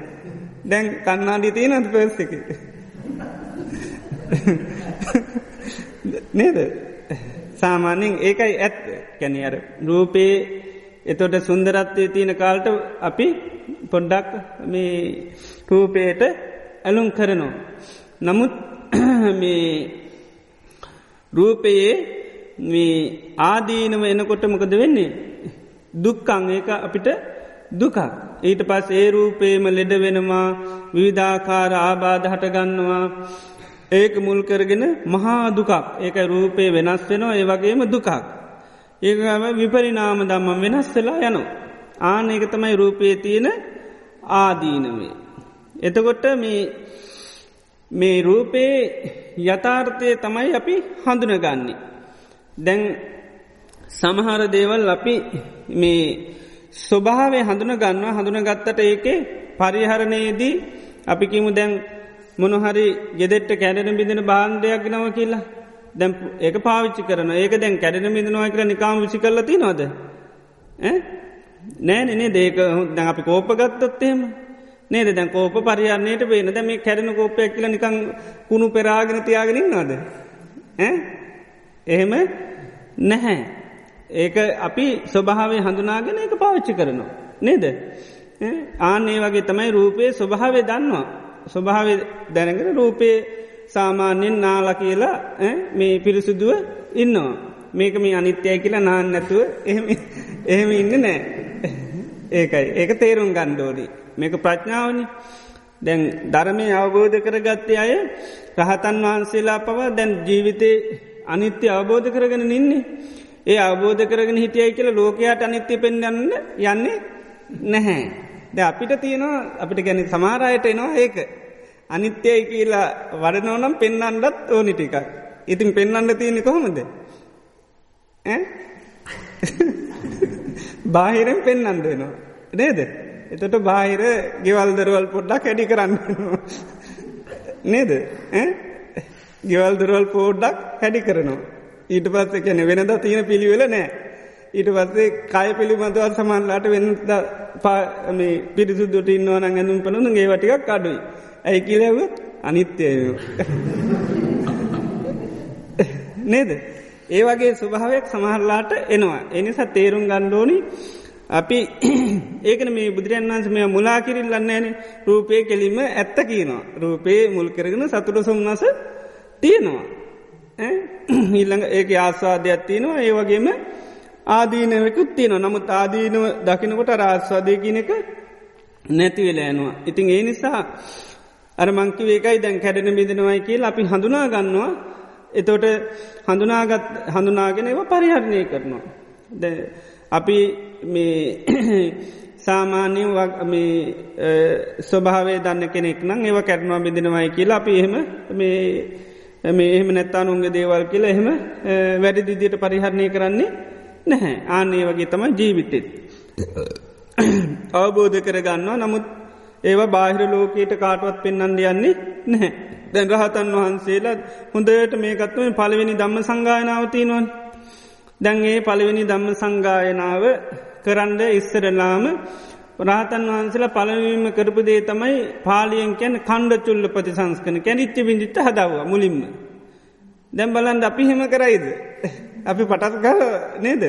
දැන් කන්නාඩිය තියෙනද පස්ස එක. නේද සාමාන්‍යෙන් ඒකයි ඇත් කැන අර රූපයේ එතොට සුන්දරත්වය තියෙන කාල්ට අපි පොඩ්ඩක් මේ රූපයට ඇලුම් කරනවා. නමුත් මේ රූපයේ මේ ආදීනව එනකොට මොකද වෙන්නේ. දුක්කං ඒක අපිට දුකක්. ඊට පස් ඒ රූපේම ලෙඩ වෙනවා විවිධාකාර ආබාධ හටගන්නවා ඒක මුල් කරගෙන මහා දුකක් ඒක රූපය වෙනස් වෙනවා ඒ වගේම දුකක්. ඒකම විපරිනාම දම්මම් වෙනස් වෙලා යනු. ආන ඒක තමයි රූපයේ තියෙන ආදීනවේ. එතකොට මේ රූපයේ යථාර්ථය තමයි අපි හඳුනගන්නේ. දැන් සමහර දේවල් අපි මේ ස්වභාවේ හඳුන ගන්නවා හඳුන ගත්තට ඒකේ පරිහරණයේදී අපි කිමු දැන් මොනහරි ගෙදෙට්ට කැඩෙන බිඳෙන බාන්ධයක් නව කියලා? දැම් ඒක පාවිච්චි කරන. ඒක දැන් කැඩෙන බිඳනවා කර නිකාම විසි කරලති නොද නෑ නේ දේක දැන් අපි කෝප ගත්තොත්තේම නේද? දැන් කෝප පරියන්නේයට පේන දැ මේ කැරෙන කෝපයක් කියල නිකං කුණු පෙරාගෙන තියාගෙනින් නොද එහෙම නැහැ. ඒක අපි ස්වභාවේ හඳුනාගෙන එක පාවිච්චි කරනවා. නේද. ආන්නේ වගේ තමයි රූපයේ ස්වභාවේ දන්නවා. ස්වභාව දැනගෙන රූපයේ සාමාන්‍යෙන් නාල කියලා මේ පිරිසුදුව ඉන්නවා. මේක මේ අනිත්‍යය කියලා නාන්න නැතුව එහෙම ඉන්න නෑ. ඒකයි ඒක තේරුම් ගණ්ඩෝඩි. මේක ප්‍රඥාවනි දැන් ධර්මය අවබෝධ කරගත්තේ අය රහතන් වහන්සේලා පවා දැන් ජීවිතේ අනිත්‍ය අවබෝධ කරගෙන නින්නේ. ඒ අවබෝධ කරගෙන හිටියයි කියල ලෝකයාට අනිත්‍ය පෙන්ගන්න යන්නේ නැහැ. ද අපිට තියෙනවා අපිට ගැන සමාරයට එනවා ඒක. අනිත්‍යයි කියලා වඩනෝනම් පෙන්නන්නත් ඕනි ටිකක්. ඉතින් පෙන්න්න තියෙනෙ කොහොමද. බාහිරෙන් පෙන්න්න වෙනවා. නේද. එතට බාහිර ගෙවල්දරවල් පොඩ්ඩක් ඇඩි කරන්න. නේද. ගෙවල්දරවල් පෝඩ්ඩක් හැඩි කරනවා. ඊට පස්ස කැන වෙනද තියෙන පිළිවෙල නෑ. ඊට පස්සේ කය පිළිබඳවත් සමන්ලාට වෙනද පිරිසුදුට ඉන්නවන ඇඳුම් පනුන ගේ වටිකක් අඩුයි. ඇයි කියලව අනිත්‍යය. නේද. ඒ වගේ ස්වභාවයක් සමහරලාට එනවා. එනිසා තේරුම් ගණ්ඩෝනි අපි ඒකන මේ බුදුරන් වන්ස මේ මුලා කිරින් ලන්නේන රූපය කෙලිම ඇත්ත කියනවා. රූපයේ මුල් කරගෙන සතුට සොම්න්නස තියෙනවා. ඊල්ළඟ ඒක ආස්වාදයක් තියෙනවා ඒ වගේම ආදීනවකුත් තියෙනවා නමුත් ආදීනව දකිනකොට රාස්වාදය කියන එක නැතිවෙලෑනවා. ඉතින් ඒ නිසා අර මංකි වේකයි දැන් කැඩෙන බිදෙනවයි කියලා අපි හඳුනා ගන්නවා එතෝට හඳුනාගත් හඳුනාගෙන ඒව පරිහරණය කරනවා. ද අපි මේ සාමාන්‍යයෙන් ස්වභාවේ දන්න කෙනෙක් නම් ඒව කැරනවා බිඳෙනවයි කියලා අපි එහෙම මේ මේ එහෙම නැත්තානුන්ගේ දේවල් කියලා එහෙම වැඩි දිදියට පරිහරණය කරන්නේ නැහැ ආනේ වගේ තමයි ජීවිතෙත්. අවබෝධ කරගන්නවා නමුත් ඒවා බාහිර ලෝකයට කාටවත් පෙන්න්න යන්නේ නැහැ. දැන් රහතන් වහන්සේලා හොඳට මේකත්වම පළවෙනි දම්ම සංගායනාවතිී නොන්. දැන්ගේ පළවෙනි දම්ම සංගායනාව කරන්ඩ ඉස්සරලාම රහතන් වහන්සලා පළවීම කරපු දේ තමයි පාලියෙන් කැන කණ්ඩ චුල්ල ප්‍රතිසංස්කන කැනිච්ච විිචිත හදව මුලින්ම. දැම් බලන්ද අපි හෙම කරයිද. අපි පටත් කල නේද.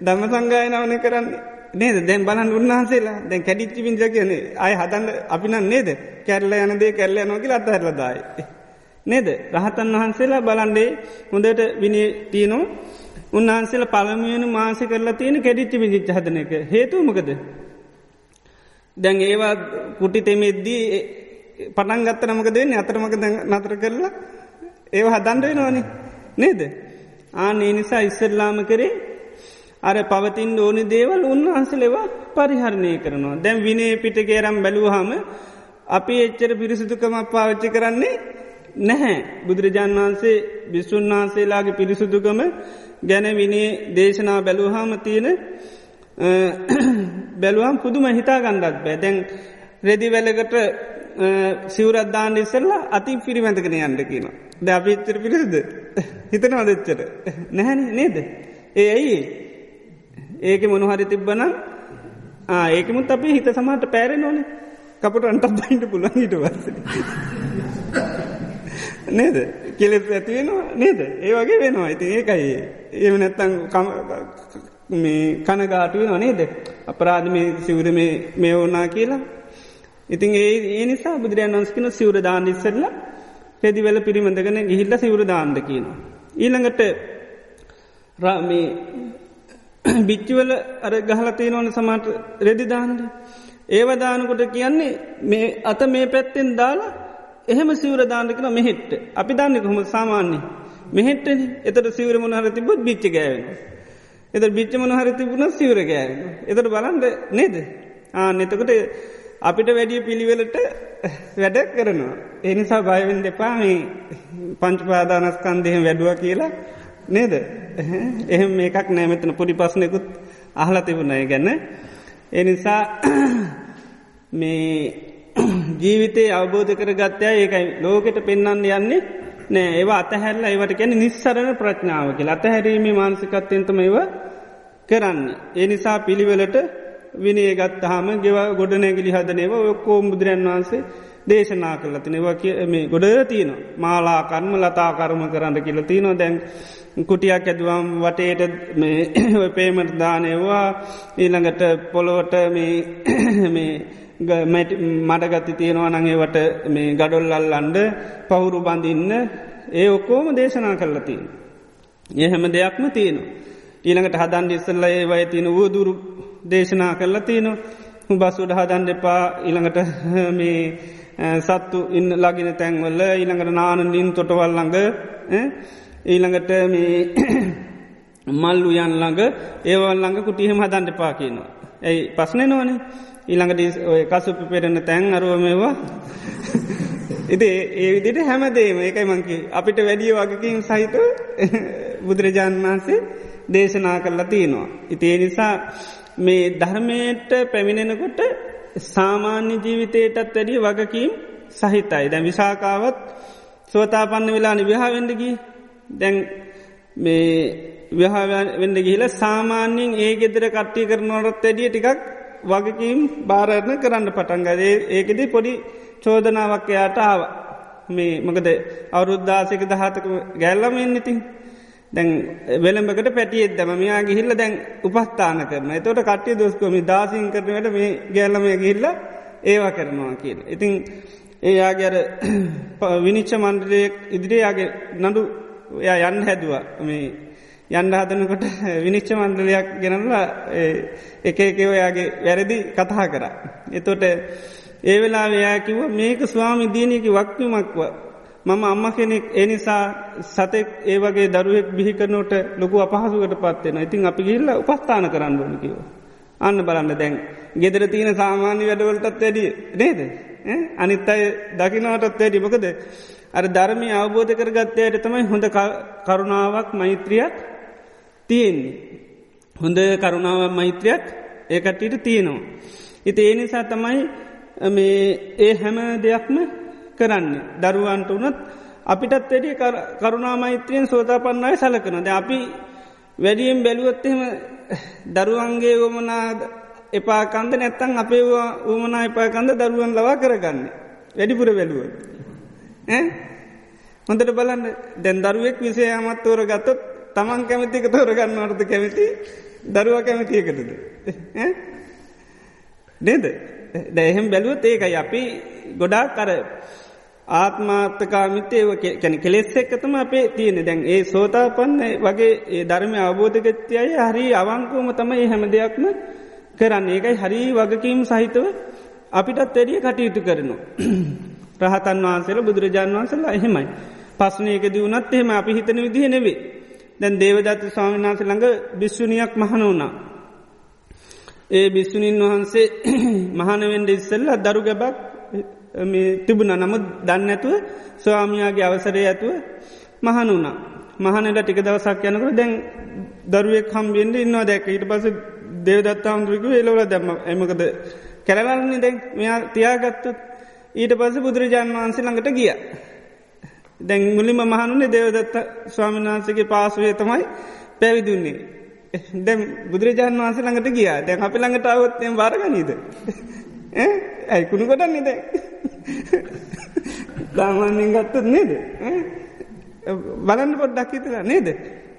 දම්ම සංගායනාවන කරන්නේ. නේද දැන් බලන් උන්වහන්සේලා දැන් කැඩිච්චි විින්ජ කියන අය හදන්න අපින නේද කැරල යනදේ කැරල නොකි අත්හරලදායි. නේද රහතන් වහන්සේලා බලන්ඩේ හොඳට විනි තියනෝ උන්වහන්සේල පළමියන මාසි කරලා තියෙන කැඩිච්චි විජිච්ච හදන එක හේතුමකද. දැන් ඒවා කුටි තෙමෙද්දී පටන් ගත්ත නමක දෙන්නේ අතරමක නතර කරලා ඒව හදන්ඩුව නොනි නේද. ආන ඒ නිසා ඉස්සල්ලාම කරේ අර පවතින් ඕනි දේවල් උන්වහන්සලෙවා පරිහරණය කරනවා. දැම් විනේ පිටගේරම් බැලූහම අපි එච්චර පිරිසිදුකමක් පාවිච්චි කරන්නේ නැහැ. බුදුරජාණන් වහන්සේ බිස්සුන් වහන්සේලාගේ පිරිසුදුකම ගැන විනේ දේශනා බැලූහාම තියෙන බැලුවම් පුදුම හිතා ගණ්ඩත් බෑ දැන් රෙදි වැලකට සිවරද්දාන්න ඉස්සරලා අතින් පිරිමැඳගෙන යන්න කියන. ද අපිච්චර පිරිසිද හිතන අදච්චට නැහැන නේද. ඒ ඇයි? ඒක මොනහරි තිබ්බන ඒකමුත් අපි හිත සමට පෑරෙන ඕන. කපට අන්ටත් බයින්ට පුළන් හිට වස. නේද කෙලෙත් ඇතිවෙනවා නේද? ඒ වගේ වෙනවා. ඉති ඒකයි. ඒම නැත්තං මේ කනගාටුවෙන නේද? අපරාධ මේ සිවර මේ ඕනා කියලා. ඉතින් ඒ ඒ නිසා බුදුරයන් වන්ස්කින සිවර දාන්න ඉස්සරලා පෙදිවල පිරිමඳගෙන ගිහිල්ල සිවර දාන්ද කියනවා. ඊළඟට රාමේ බිච්චිවල අර ගහලතිය ඕන සමට රෙදිදාන්ද. ඒවදානකොට කියන්නේ මේ අත මේ පැත්තෙන් දාලා එහෙම සිවර දාන්නකන මෙහෙට්ට අපි දන්න කොහොම සාමාන්‍ය මෙහෙට එතට සිවර මොනහර තිබොත් බිච්ච ගෑවෙන. එත බිච්ච මොනහර තිබුණ සිවර ගෑවෙන. එතට බලන්ද නේද. ආ නෙතකට අපිට වැඩිය පිළිවෙලට වැඩ කරනවා. එනිසා බයවෙන් දෙපා මේ පංචපාදානස්කන්දහෙම වැඩුව කියලා නේද. එහෙම මේකක් නෑමතන පොඩි පස්සනෙකුත් අහල තිබුණය ගැන්න. එනිසා මේ ජීවිතේ අවබෝධ කර ගත්තය ඒකයි ලෝකෙට පෙන්න්න යන්නේ නෑ ඒවා අතහැරලා ඒවට කැන නිස්සරණ ප්‍රඥාවක අතහැරීමේ මාන්සිකත්තයන්තම ඒව කරන්න. ඒ නිසා පිළිවෙලට විනේ ගත්තහම ගෙව ගොඩ නැගිලි හදනව ඔක්කෝ බුදුරන් වහන්සේ දේශනා කරල තිනවා මේ ගොඩ තියන මාලා කර්ම ලතා කර්ම කරන්න කියල තියනවා දැන් කුටියක් ඇදවම් වටේට පේමට දානයවා ඊළඟට පොළොවට මේ මඩගත්ති තියෙනවා නඟේවට මේ ගඩොල් අල්ලන්ඩ පවුරු බඳින්න ඒ ඔක්කෝම දේශනා කරලතින්. ඒ හැම දෙයක්ම තියෙනවා. ඊළඟට හදන් ඉස්සල්ල ඒ වය තියෙන වූදුරු දේශනා කරලා තියෙනවා. බස්සුඩ හදන් දෙපා ඊළඟට මේ සත්තු ඉන්න ලගෙන තැන්වල්ල ඊළඟට නානලින් තොටවල්ලඟ ඊළඟට මේ මල්ලු යන් ළඟ ඒවල් ළඟ කුටියහම හදන්ට පා කියනවා. ඇයි? පස්නේ නොවනේ ඊළඟට ඔය කසුපි පෙරෙන තැන් අරුවමවා ඉති ඒ විදිට හැමදේම ඒකයි මංකි අපිට වැඩිය වගකින් සහිත බුදුරජාණන් වහන්සේ දේශනා කරලා තියෙනවා. ඉතිේ නිසා මේ ධර්මයට පැමිණෙනකොට සාමාන්‍ය ජීවිතයටත් වැඩිය වගකීම් සහිතයි. දැන් විසාකාවත් සෝතාපන්න වෙලා නිවිහාවෙන්ඩගී දැන් මේ විහාවෙන්ඩ ගිහිල සාමාන්‍යයෙන් ඒ ගෙදර කට්ටිය කරනවරත් ඇඩිය ටිකක් වගකීම් භාරණ කරන්න පටන්ගදේ ඒකෙද පොඩි චෝදනාවක් එයාට ආව. මේ මකද අවුරුද්ධාසක දහතක ගැල්ලම එන්නඉතින් දැන් වෙළඹකට පැටියෙත් දම මෙයා ගිහිල්ල දැන් උපස්ථාන කරන තොට කට්ටිය දොස්කොමි දාසින් කරනට මේ ගැල්ලමය ගිහිල්ල ඒවා කරනවා කියල. ඉතිං ඒයාගැර විනිච්ච මන්ද්‍රයක් ඉදිරියාගේ නඩු එයා යන්න හැදවා මේ යන්න හදනකොට විනිච්ච මන්ද්‍රලයක් ගෙනල්ලා එක එකවයාගේ වැරදි කතා කර. එතොට ඒ වෙලා වයාකිව මේක ස්වාමි දීනයකි වක්වමක්ව මම අම්ම කෙනෙක් එනිසා සතෙක් ඒ වගේ දරුවෙක් බිහිකරනෝට ලොකු අපහසුකට පත්වෙන ඉතින් අපි ගිල්ල උපස්ථාන කරන්න ඕන කිව. අන්න බලන්න දැන් ගෙදර තියෙන සාමාන්‍ය වැඩවලටත් වැඩිය නේද. අනිත් අය දකිනවටත් වැඩි මොකද අර ධර්මය අවබෝධ කරගත්තයට තමයි හොඳ කරුණාවක් මෛත්‍රියක් තියෙන්නේ. හොඳ කරුණාව මෛත්‍රයක් ඒකටට තියෙනවා. ඉති ඒ නිසා තමයි මේ ඒ හැම දෙයක්ම කරන්න. දරුවන්ට වනත් අපිටත් වැඩිය කරුණා මෛත්‍රියෙන් සෝතාපන්නයි සලකනද අපි වැඩියෙන් බැලුවොත්තෙම දරුවන්ගේ වමනා එපාකන්ද නැත්තං අපේ වමනා එපාකන්ද දරුවන් ලවා කරගන්න. වැඩිපුර වැලුව හොඳට බලන්න. දැන් දරුවෙක් විසේ අමත් තෝර ගත්තොත් තමන් කැමතික තෝරගන්නවටද කැමති? දරුව කැමතියකටද නේද? දැහෙම් බැලුවත් ඒකයි අපි ගොඩාක් කර ආත්මාර්ථකාමිතයව කැන කෙලෙස් එක්කතම අපේ තියෙන දැන් ඒ සෝතා පන්න වගේ ඒ ධර්මය අවබෝධගත්‍ය අය හරි අවංකෝම තම ඒ හැම දෙයක්ම කරන්න ඒකයි හරි වගකීම් සහිතව අපිටත් වැඩිය කටයුතු කරනවා. රහතන් වහන්සේල බුදුරජාණන් වහන්සලා එහෙමයි. පස්සනයක දියුණත් එහෙම අපි හිතන විදිහ නෙවේ. දැන් දේවදත්ත ස්වාමිනාස ළඟ බිශ්ෂුණයක් මහන වුණා. ඒ බිස්සුණීන් වහන්සේ මහනවෙන්ඩ ඉස්සල්ල දරු ගැබක් තිබුණ නමුත් දන්න ඇතුව ස්වාමියයාගේ අවසරය ඇතුව මහන වුණා. මහනට ටික දවසක් යනකට දැන් දරුවෙක් හම්බියෙන්ට ඉන්නවා දැක ඊට පස දේවදත්තා හමුදුරකු එලවල දැම්ම එමකද කැරවල්න්නේ දැන් මෙයා තියාගත්තුත් ඊට පස බුදුරජාන් වහන්සේ ළඟට ගිය. දැන් මුලිම මහනුනේ දේවදත්ත ස්වාමිනාන්සගේ පාසුවේ තමයි පැවිදුන්නේ. දැම් බුදුරජාණන් වහන්ස ළඟට ගිය දැන් අපි ළඟට අවත්තයෙන් වරගනීද ඇයි කුණු කොටන්නේ දැ දාමාන්‍යෙන් ගත්තත් නේද? බලන්න පොඩ්ඩක් හිතලා නේද?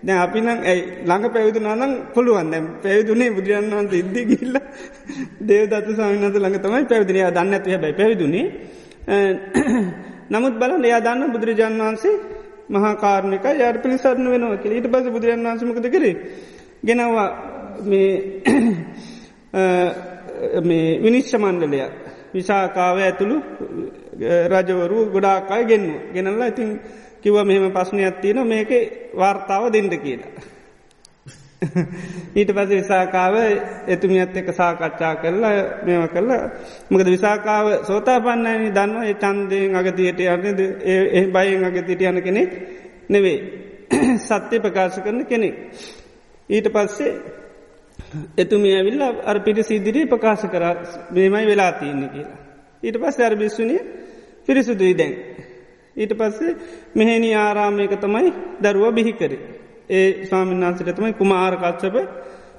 දැ අපි නම් ඇයි ළඟ පැවිදුනානම් පුළුවන්. දැම් පැවිදුනේ බුදුරජන් වන්ස ඉද්දි ගිල්ල දේවදත්ත සමිනත ළඟ තමයි පැවිදිනය දන්න ඇති හැබයි පැවිදුනේ. නමුත් බලන්න එයා දන්න බුදුරජාන් වහන්සේ මහාකාරණක යට පිළිසරන්න වෙනවා කියල. ඊට පස බුදුරන් වන්සමකද කරේ? ගෙනවා මේ විනිශ්්‍ය මණ්ඩලය. විසාකාව ඇතුළු රජවරු ගොඩාකාය ගෙන්න්න ගෙනල්ලා ඉතින් කිව මෙහෙම පස්්නයක් තියෙන මේක වාර්තාව දෙඩ කියලා. ඊට පස විසාකාව එතුමියත් එක සාකච්ඡා කරලා මෙම කරලා මකද විසාකාව සෝතා පන්නන දන්න ඒ චන්දයෙන් අගතියට යන්නද ඒ බයෙන් අගතිට යන කෙනෙක් නෙවේ සත්‍යය ප්‍රකාශ කරන කෙනෙක්. ඊට පස්සේ එතුමිය ඇවිල්ල අර පිටි සිදිරී ප්‍රකාශ කර මේමයි වෙලා තියන්නේ කියලා. ඊට පස්ස අර බිස්සුනිය පිරිසුදුයි දැන්. ඊට පස්සේ මෙහෙනි ආරාමයක තමයි දරුව බිහිකරේ. ඒ ස්වාමීන් වහන්සට තමයි කුමාරකච්චප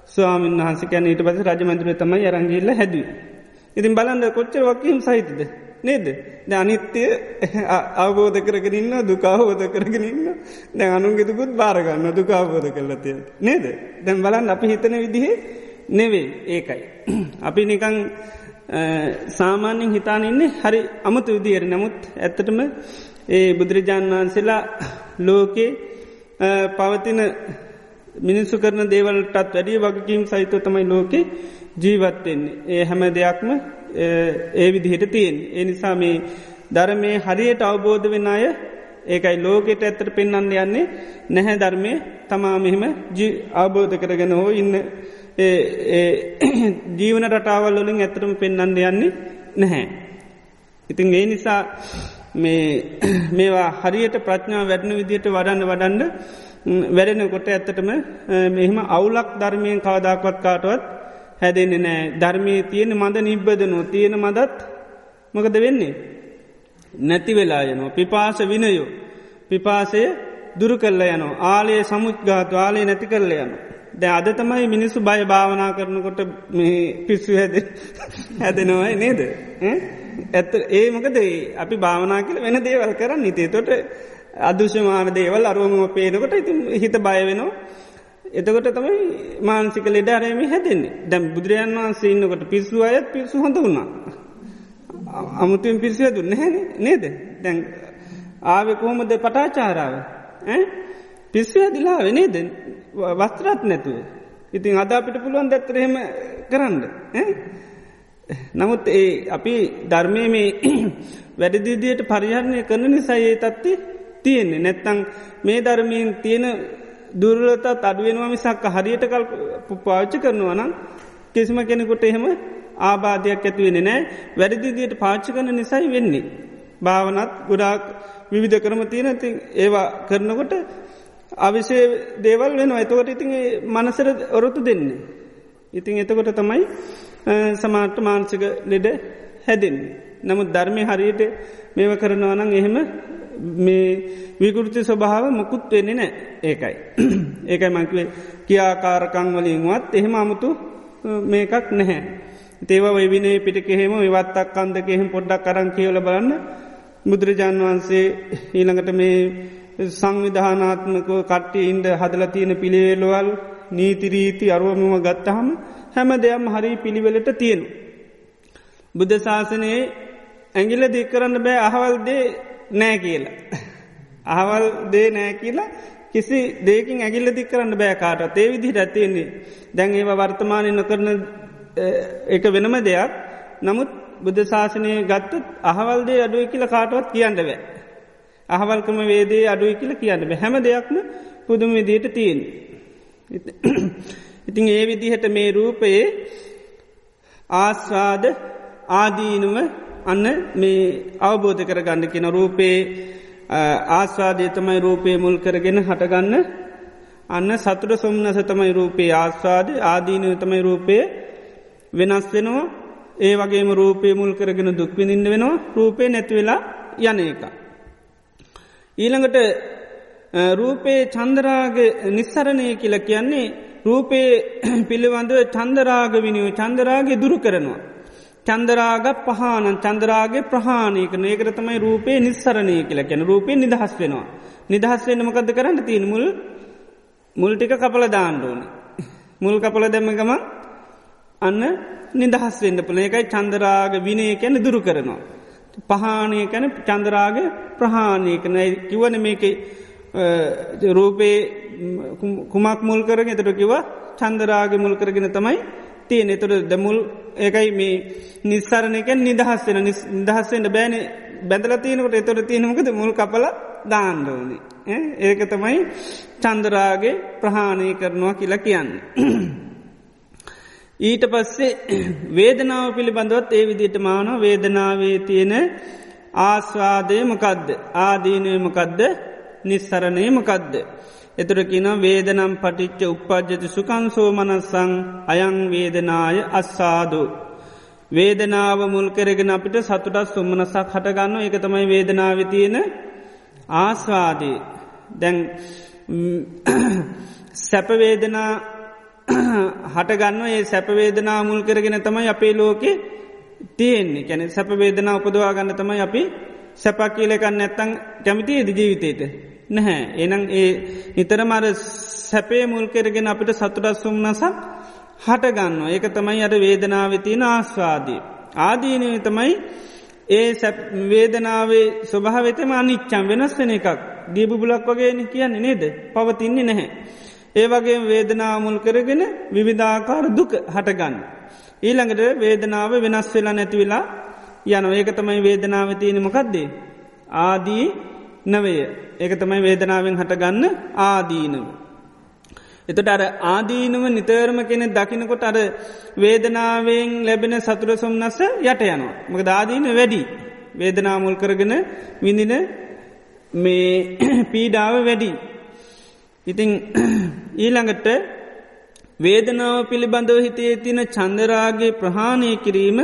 ස්වාමීන් වහන්ස කැන ඊට පස රජමන්දුර තමයි අරංගිල්ල හැදුව. ඉතින් බලන්ද කොච්චර වක්කීම් සහිතද. නේද? ද අනිත්‍යය අවබෝධ කරගෙනන්න දුකාහෝධ කරගෙනන්න දැ අනුන්ගෙතුකුත් බාරගන්න දුකාබෝධ කරලතිය නේද? දැම් බලන් අපි හිතන විදිහේ නෙවේ ඒකයි. අපි නිකං සාමාන්‍යෙන් හිතානන්නේ හරි අමුතු විදියට නමුත් ඇත්තටම ඒ බුදුරජාණන් වහන්සේලා ලෝකේ පවතින මිනිස්සු කරන දේවල්ටත් වැඩිය වගකීම් සහිත තමයි ලෝකෙ ජීවත්වෙන්නේ. ඒ හැම දෙයක්ම ඒ විදිහට තියෙන්. ඒ නිසා මේ ධර්මය හරියට අවබෝධ වෙන අය ඒකයි ලෝකෙට ඇත්තට පෙන්න්න යන්නේ නැහැ ධර්මය තමා මෙහෙම අවබෝධ කරගෙන හෝ ඉන්න ජීවන රටාවල් වලින් ඇතරම පෙන්න්න යන්නේ නැහැ. ඉතින් ඒ නිසා මේවා හරියට ප්‍රඥා වැඩන විදියට වඩන්න වඩන්ඩ වැඩෙනකොට ඇත්තටම මෙහෙම අවුලක් ධර්මයෙන් කවදක්වත් කාටවත් හැදෙන්නේ නෑ ධර්මය තියෙන මඳ නිබ්බදනෝ තියෙන මදත් මොකද වෙන්නේ. නැති වෙලා යනවා පිපාස විනයෝ පිපාසය දුරු කල්ල යනවා ආලයේ සමුද්ගාතු ආලේ නැති කරල යනවා. දැ අද තමයි මිනිස්සු බය භාවනා කරනකොට පිස්සු හැද හැදෙනවයි නේද. ඇත ඒ මොකද අපි භාවනා කියල වෙන දේවල් කරන්න නිතේ තොට අදෘශ්‍යමාන දේවල් අරුවම පේනකොට ඉතින් හිත බය වෙනවා. එතකොට තමයි මාන්සික ලෙඩ අරයම හැදෙන්නේ. දැම් බුදුරජන් වහන්සේ ඉන්නකොට පිස්සු අයත් පිස්සු හොඳ වුණා. අමුතුවෙන් පිරිසිය දුන්න හැ නේද? දැන් ආවෙ කොහොමද පටාචාරාව? පිස්සු ඇදිලා වෙනේද වස්ත්‍රත් නැතුව. ඉතින් අද අපිට පුළුවන් දැත්තරහෙම කරන්න. නමුත් ඒ අපි ධර්මය මේ වැඩදිදියට පරිහරණය කරන නිසායේ තත්ති තියෙන්නේ. නැත්තං මේ ධර්මයෙන් තියෙන දුර්ලත අඩුවෙනවා මිසක් හරියට කල් පාච්චි කරනවා නම් කිසිම කෙනෙකුට එහෙම ආබාධයක් ඇතිවෙන නෑ වැඩදිදියට පාච්චි කරන නිසයි වෙන්නේ. භාවනත් ගොඩාක් විවිධ කරම තියෙන ති ඒවා කරනකොට අවිශය දේවල් වෙනවා එතකොට ඉතින් මනසර ඔරොතු දෙන්නේ. ඉතින් එතකොට තමයි සමාර්ට මාන්සික ලෙඩ හැදෙන්. නමුත් ධර්මය හරියට මේව කරනවනං එහෙම මේ විකෘති ස්වභාව මොකුත් වෙන්නේ නෑ ඒකයි. ඒකයි මංකිවේ කියාකාරකං වලින්වත් එහෙම අමුතු මේකක් නැහැ. තේව වවිනේ පිට කෙහෙම විවත්තක් කන්දක එහෙම පොඩ්ඩක් කරං කියවල බලන්න බුදුරජාණන් වහන්සේ ඊළඟට මේ සංවිධානාත්මක කට්ටි ඉන්ඩ හදල තියෙන පිළිවෙලවල් නීතිරීති අරුවමම ගත්තහම හැම දෙයම් හරි පිළිවෙලට තියෙනු. බුද්ධ ශාසනයේ ඇගිල දික්කරන්න බෑ අහවල්දේ නෑ කියලා. අහවල් දේ නෑ කියලා කිසි දේකින් ඇගිල්ල දික් කරන්න බෑකාට ඒ විදිහට ඇතියෙන්නේ දැන් ඒව වර්තමානය නොකරන එක වෙනම දෙයක් නමුත් බුද්ධ ශාසනය ගත්තත් අහවල්දේ අඩුව කියල කාටවත් කියන්න බෑ. අහවල්කම වේදේ අඩුයි කියල කියන්න හැම දෙයක්ම පුදුම විදියට තියෙන්. ඉතින් ඒ විදිහට මේ රූපයේ ආස්වාද ආදීනුව අන්න මේ අවබෝධ කර ගන්න කෙන රූපයේ ආස්වාදය තමයි රූපය මුල් කරගෙන හටගන්න අන්න සතුට සොම්නස තමයි රූපයේ ආස්වාද ආදීනව තමයි රූපය වෙනස් වෙනවා ඒ වගේම රූපය මුල් කරගෙන දුක්විඳින්න වෙනවා රූපය නැතිවෙලා යන එක. ඊළඟට රූපයේ චන්දරාග නිස්සරණය කියල කියන්නේ රූපයේ පිළිබඳව චන්දරාග විනිියෝ චන්දරාගේ දුරු කරනවා. චන්දරාග පහන චන්දරාගේ ප්‍රහාණය කන ඒකර තමයි රූපය නිස්සරණය කියල කැන රූපය නිදහස් වෙනවා. නිදහස් වෙන මකද කරන්න තිීන් මුල් මුල්ටික කපල දාණ්ඩෝන. මුල් කපල දැම්මගම අන්න නිදහස් වෙන්න පුළ එකයි චන්දරාග විනය කැන දුරු කරනවා. පහානය කැන චන්දරාග ප්‍රහාණය කන කිවන මේක රූපේ කුමක් මුල් කරගෙන එතට කිව චන්දරාග මුල් කරගෙන තමයි තියෙන. එතුර දමුල් ඒකයි මේ නිස්සාරණයකැන් නිදහස් වෙන. නිදහස්සෙන්ට බෑන. බැඳල තියනකට එතොට තියෙනමකද මුල් කපල දාණ්ඩෝනි. ඒක තමයි චන්දරාගේ ප්‍රහාණය කරනවා කියලා කියන්න. ඊට පස්සේ වේදනාව පිළිබඳවත් ඒ විදිට මාන වේදනාවේ තියෙන ආස්වාදය මකදද? ආදීනය මකදද? නිස්සරණය මකදද. එතුර කියන වේදනම් පටිච්ච උපපජ්ජති සුකන්සෝ මනස්සං අයං වේදනාය අස්සාදු. වේදනාව මුල් කරගෙන අපිට සතුටත් සුම්මනසක් හටගන්න එක තමයි වේදනාව තියෙන ආස්වාදී. දැන් සැපවේදනා හටගන්න ඒ සැපවේදනා මුල් කරගෙන තමයි අපේ ලෝකෙ තියෙන්නේ කැන සැප වේදනා උපදවා ගන්න තමයි අපි සැපක් කියලකන්න නැත්තං කැමිතියේද ජීවිතයට නැහැ එනම් ඒ නිතරමර සැපේ මුල් කෙරගෙන අපිට සතුටස් සුම්නසක් හටගන්න ඒක තමයි අට වේදනාවතින ආස්වාදී. ආදීනය තමයි ඒ වේදනාවේ ස්වභාවතම අනිච්චම් වෙනස් වෙන එකක් දීබුබුලක් වගේන කියන්නේ නේද පවතින්නේ නැහැ. ඒ වගේ වේදනාමුල් කරගෙන විවිධාකාර දුක හටගන්න. ඊළඟට වේදනාව වෙනස් වෙලා නැතිවෙලා යන ඒක තමයි වේදනාව තියෙන මොකක්දේ. ආදී නවය ඒක තමයි වේදනාවෙන් හටගන්න ආදීනව. එතට අර ආදීනුව නිතරම කෙනෙ දකිනකොට අර වේදනාවෙන් ලැබෙන සතුර සොම්න්නස්ස යට යනවා. මක දාදීන වැඩි. වේදනාමුල් කරගෙන විඳින මේ පීඩාව වැඩි. ඉතිං ඊළඟට වේදනාව පිළිබඳව හිතේ තින චන්දරාගේ ප්‍රහාණය කිරීම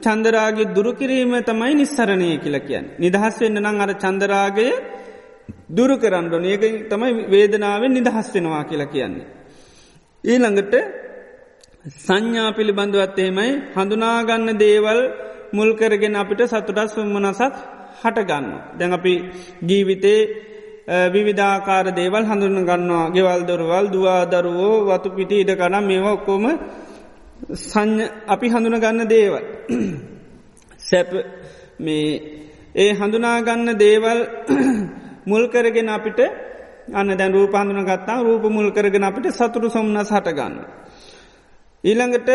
චන්දරාගේ දුරුකිරීම තමයි නිස්සරණය කියල කියන්න. නිදහස් වෙන්න නං අර චන්දරාගය දුරු කරන්නඩොන ඒක තමයි වේදනාවෙන් නිදහස් වෙනවා කියලා කියන්නේ. ඊළඟට සංඥා පිළිබඳවත් එහෙමයි හඳුනාගන්න දේවල් මුල් කරගෙන අපිට සතුටස් සුම්මනසක් හටගන්න. දැන් අපි ජීවිතේ විවිධාකාර දේවල් හඳුන ගන්නවා ගෙවල් දොරවල් දවාදරුවෝ වතු පිටි ඉඩ කනම් මේවා ඔක්කෝම සංඥ අපි හඳුන ගන්න දේවල්. සැප මේ ඒ හඳුනාගන්න දේවල් මුල් කරගෙන අපිට අන්න දැන් රූප හඳුන ගත්තා රූප මුල් කරගෙන අපිට සතුරු සොම්න්නස් හටගන්න. ඊළඟට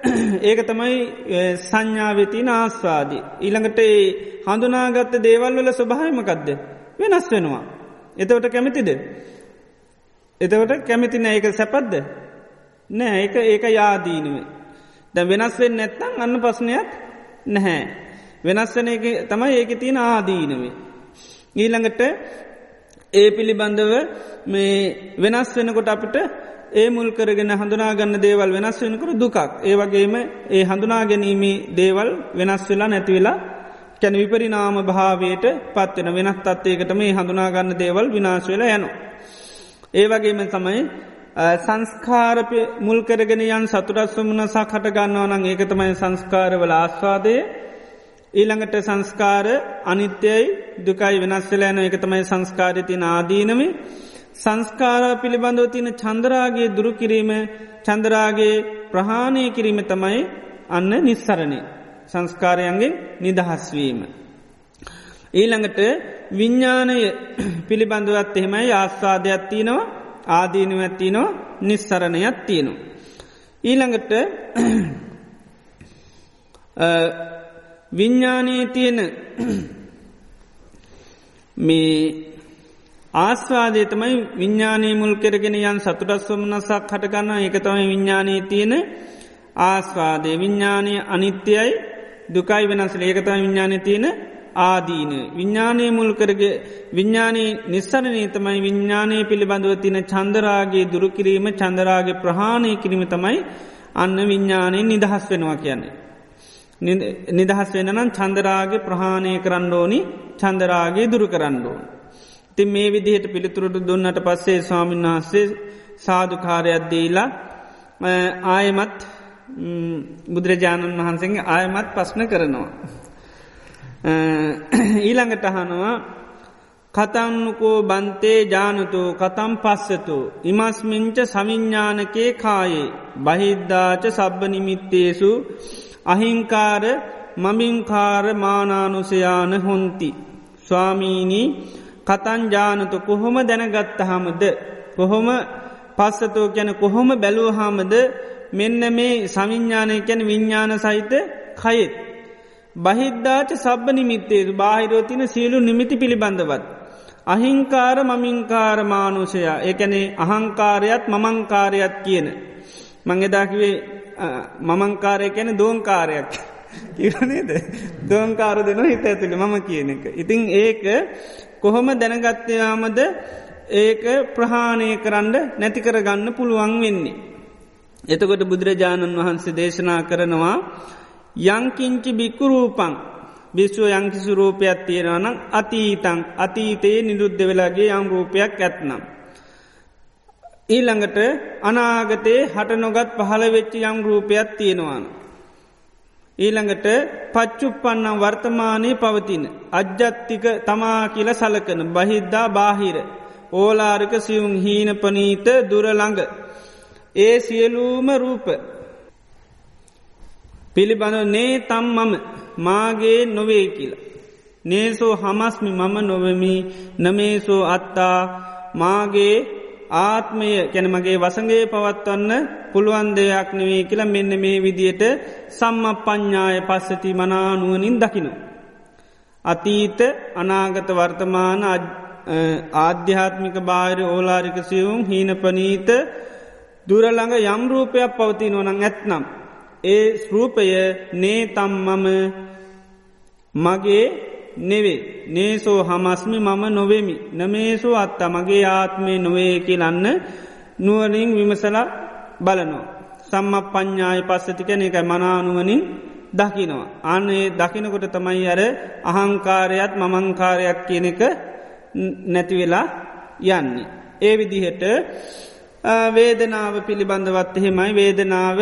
ඒක තමයි සංඥාවතින ආස්වාදී. ඊළඟට ඒ හඳුනාගත්ත දේවල් වල ස්වභායමකක්ද වෙනස් වෙනවා. එතවට කැමතිද. එතවට කැමතින ඒක සැපද්ද. නෑ ඒක ඒක යාදීනුව. දැ වෙනස් වෙන් නැත්තං අන්න පස්නයක් නැහැ. වෙනස් වන එක තමයි ඒක තියෙන ආදීනවේ. ඊළඟට ඒ පිළිබඳව මේ වෙනස් වෙනකොට අපිට ඒ මුල් කරගෙන හඳුනාගන්න දේවල් වෙනස් වෙනකර දුකක්. ඒ වගේම ඒ හඳුනා ගැනීමේ දේවල් වෙනස් වෙලා නැතිවෙලා කැන විපරිනාම භාවයට පත්වෙන වෙනස් තත්වයකට මේ හඳුනාගන්න දේවල් විනාශ වෙලා යනු. ඒ වගේම තමයි සංස්කාරපය මුල් කරගෙන යන් සතුරත් සුමනසා කට ගන්නවා නං ඒක තමයි සංස්කාරවල ආස්වාදය. ඊළඟට සංස්කාර අනිත්‍යයි දුකයි වෙනස්වෙලෑන එක තමයි සංස්කාරතින ආදීනම සංස්කාර පිළිබඳව තින චන්දරාගේ දුරුකිරීම චන්දරාගේ ප්‍රහාණය කිරීම තමයි අන්න නිස්සරණය. සංස්කාරයන්ගේ නිදහස්වීම. ඊළඟට විඤ්ඥානය පිළිබඳවත් එහෙමයි ආස්වාදයක් තියනවා ආදීනව ඇත්තිනවා නිස්සරණයක් තියෙනවා. ඊළඟට විඤ්ඥානයේ තියෙන මේ ආස්වාදය තමයි විඤ්ඥානී මුල් කරගෙන යන් සතුටස් වමනසක් හටගන්න එක තමයි විඤ්ඥානී තියෙන ආස්වාදය විඤ්ඥානය අනිත්‍යයි දුකයි වෙනස්ල ඒකතම විඤ්ඥානය තියෙන ආදීන විඤ්ඥානය මුල් කරග විඤ්ඥානී නිස්සරණී තමයි විඤ්ඥානය පිළිබඳව තින චන්දරාගේ දුරුකිරීම චන්දරාගේ ප්‍රහාණය කිරීම තමයි අන්න විඤ්ඥානය නිදහස් වෙනවා කියන්නේ. නිදහස් වෙනනම් චන්දරාගේ ප්‍රහාණය කරන්න ඕනි චන්දරාගේ දුරු කරන්න ඕන. ති මේ විදිහට පිළිතුරට දුන්නට පස්සේ ස්වාමීන් වහන්සේ සාධකාරයක් දීලා ආයමත් බුදුරජාණන් වහන්සේගේ ආයමත් පස්්න කරනවා. ඊළඟට අහනවා කතන්නකෝ බන්තේ ජානතු කතම් පස්සතු ඉමස්මිංච සවිඤ්ඥානකේ කායේ බහිද්ධාච සබ්බ නිමිත්තේසු අහිංකාර මමින්කාර මානානුසයාන හොන්ති. ස්වාමීනී කතන්ජානතු කොහොම දැනගත්තහමද කොහොම පස්සතෝ ගැන කොහොම බැලූහාමද මෙන්න මේ සවිඤ්ඥානය කැන විඤ්ඥාන සහිත කයෙත්. බහිද්ධාච සබ්බ නිමිත්තේ බාහිරෝතින සියලු නිමිති පිළිබඳවත්. අහිංකාර මමින්කාර මානුෂයා එකනේ අහංකාරයත් මමංකාරයත් කියන. මං එදාකිවේ මමංකාරය කැන දෝංකාරයක් කියනේද දෝංකාර දෙන හිත ඇතුළි මම කියන එක. ඉතිං ඒක කොහොම දැනගත්තයාමද ඒක ප්‍රහාණය කරන්න නැතිකර ගන්න පුළුවන් වෙන්නේ. එතකොට බුදුරජාණන් වහන්සේ දේශනා කරනවා යංකින්චි බික්කුරූපං විශ්ව යංකිසු රූපයක් තියෙනවනම් අතීතං අතීතයේ නිරුද්ධ වෙලාගේ යම් රූපයක් ඇත්නම්. ඊළඟට අනාගතයේ හට නොගත් පහළ වෙච්චි යම් රූපයක් තියෙනවාන. ඊළඟට පච්චුප්පන්නම් වර්තමානය පවතින. අජ්ජත්තික තමා කියල සලකන බහිද්දා බාහිර. ඕලාරික සියුම් හීන පනීත දුරළඟ. ඒ සියලූම රූප. පිළිබඳ නේ තම් මම මාගේ නොවේ කියල. නේසෝ හමස්මි මම නොවමි නමේසෝ අත්තා මාගේ ආත්මය කැනමගේ වසගේ පවත්වන්න පුළුවන් දෙයක් නෙවේ කියලා මෙන්න මේ විදියට සම්ම ප්ඥාය පස්සති මනානුවනින් දකිනු. අතීත අනාගත වර්තමාන ආධ්‍යාත්මික බාහිර ඕලාරික සියවුම් හීන පනීත දුරළඟ යම් රූපයක් පවති නොනං ඇත්නම්. ඒ රූපය නේ තම් මම මගේ නෙවේ නේසෝ හමස්මි මම නොවෙමි නමේසු අත්තා මගේ ආත්මය නොවේ කියලන්න නුවනින් විමසල බලනවා. සම්ම ප්ඥාය පස්සති කැන එක මනානුවනින් දකිනවා. අන්නේ දකිනකොට තමයි අර අහංකාරයත් මමංකාරයක් කියන එක නැතිවෙලා යන්නේ. ඒ විදිහට වේදනාව පිළිබඳවත් එහෙමයි වේදනාව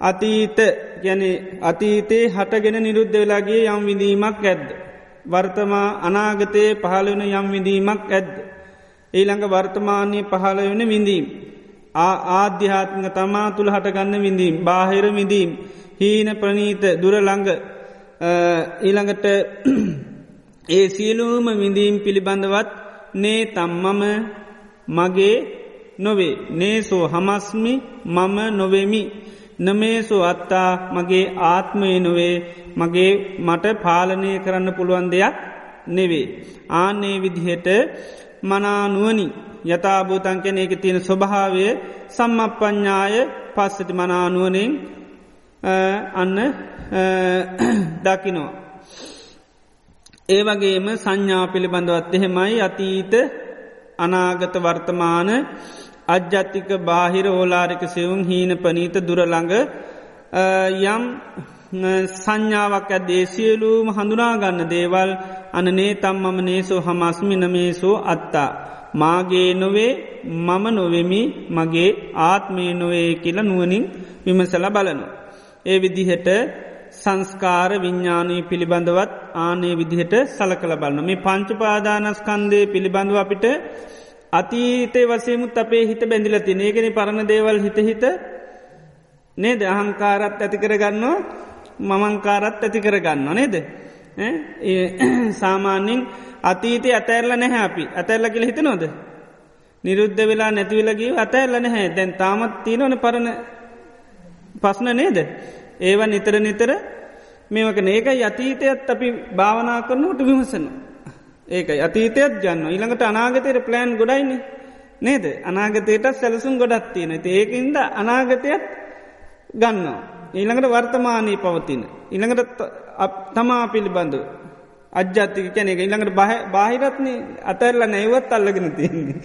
අතීත ගැන අතීතයේ හටගෙන නිරුද්ධ වෙලාගේ යම් විඳීමක් ඇද්ද. වර්තමා අනාගතයේ පහළවන යම් විඳීමක් ඇද්ද. ඊළඟ වර්තමානය පහළ වන විඳීම්. ආධ්‍යාත්මික තමා තුළ හටගන්න විඳීම් බාහිර විඳීම් හීන ප්‍රනීත දුරළඟ ඊළඟට ඒ සියලූම විඳීම් පිළිබඳවත් නේ තම්මම මගේ නොවේ නේසෝ හමස්මි මම නොවෙමි නමේසු අත්තා මගේ ආත්මය නොවේ මගේ මට පාලනය කරන්න පුළුවන් දෙයක් නෙවේ. ආන්නේ විදිහට මනානුවනි යථභූතන් කැන එක තියෙන ස්වභාවය සම්මප්පඥ්ඥාය පස්සති මනානුවනින් අන්න දකිනවා. ඒ වගේම සංඥා පිළිබඳවත් එහෙමයි අතීත අනාගත වර්තමාන අජ්ජත්තික බාහිර ඕලාරික සෙවුම් හීන පනීත දුරළඟ යම් සංඥාවක් ඇ දේශියලූම හඳුනාගන්න දේවල් අනනේ තම් මම නේසෝ හමස්මින මේසෝ අත්තා. මාගේ නොවේ මම නොවෙමි මගේ ආත්මය නොවේ කියල නුවනින් විමසල බලනු. ඒ විදිහට සංස්කාර විඤ්ඥානී පිළිබඳවත් ආනේ විදිහට සල කළ බලන්න මේ පංචුපාදානස්කන්දය පිළිබඳව අපිට අතීතේ වසයමුත් අපේ හිත බැඳිල තින ඒගෙන පරණ දේවල් හිත හිත නේද? අහංකාරත් ඇති කරගන්නවා මමංකාරත් ඇති කරගන්න නේද? සාමාන්‍යෙන් අතීතය අතඇරල නැහැ අපි. අතැල්ල කියල හිත නොද නිරුද්ධ වෙලා නැතිවලගේ අතඇල්ල නැහැ. දැන් තාමත් තියනවන පරණ පස්න නේද? ඒව නිතර නිතර මේවකන ඒක යතීතයත් අපි භාවනා කරනුවට විමසනවා ඒකයි අතීතයත් ගන්න ඉළඟට අනාගතයට ප්ලෑන් ගොඩයින නේද අනාගතයට සැලසුම් ගොඩත් තියෙන ඒකින්ද අනාගතයත් ගන්නවා. ඊළඟට වර්තමානී පවතින. ඉළඟට තමා පිළිබඳු. අජ්ජාතික කැනෙ එක ඉළඟට බාහිරත්න අතරල්ල නැවත් අල්ලගෙන තියන්නේ.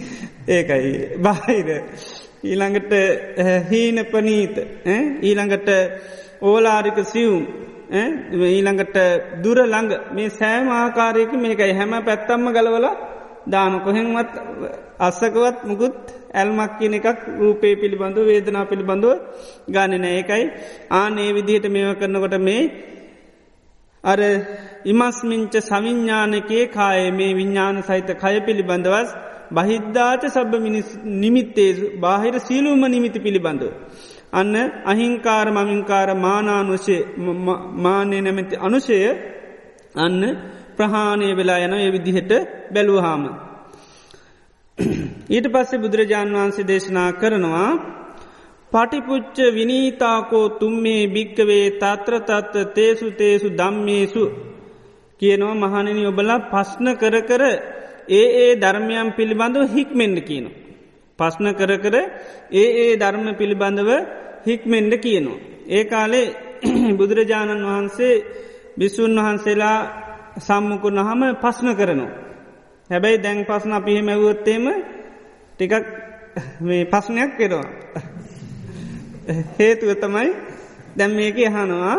ඒකයි බාහිර. ඊළඟට හීන පනීත ඊළඟට ඕලාරික සියුම් ඊළඟට දුර ළඟ. මේ සෑම ආකාරයක මේකයි. හැම පැත්තම්ම ගලවල දාන. කොහෙන්වත් අස්සකවත් මුකුත් ඇල්මක් කියන එකක් රූපේ පිළිබඳු වේදනා පිළිබඳුව ගානන ඒකයි ආනේ විදිහට මේව කරනකොට මේ අර ඉමස්මිංච සවිඤ්ඥානකයේ කාය මේ විඤ්ඥාන සහිත කය පිළිබඳවස් බහිද්ධාත සබ මිනිස් නිමිත්තේ බාහිර සීලුම නිමිති පිළිබඳව. අන්න අහිංකාර මමින්කාර මානානුෂය මානය නැමැති අනුෂය අන්න ප්‍රහාණය වෙලා යන ඒ විදිහට බැලූහාම. ඊට පස්සේ බුදුරජාණන් වහන්සේ දේශනා කරනවා පටිපුච්ච විනීතාකෝ තුම්මේ භික්කවේ තත්‍රතත්ව තේසු තේසු දම්මේසු කියනවා මහණනි ඔබලා පස්්න කර කර ඒ ඒ ධර්මයම් පිළිබඳව හික්මෙන්ඩ කියන. පස්්න කර කර ඒ ඒ ධර්ම පිළිබඳව හික්මෙන්ඩ කියනවා. ඒ කාලේ බුදුරජාණන් වහන්සේ බිස්සුන් වහන්සේලා සම්මුකුණ හම පස්්න කරනවා. හැබැයි දැන් පස්න අපිහ මැවුවත්තේම ටිකක් මේ පස්්නයක් කෙරවා. හේතුව තමයි දැම් මේක යහනවා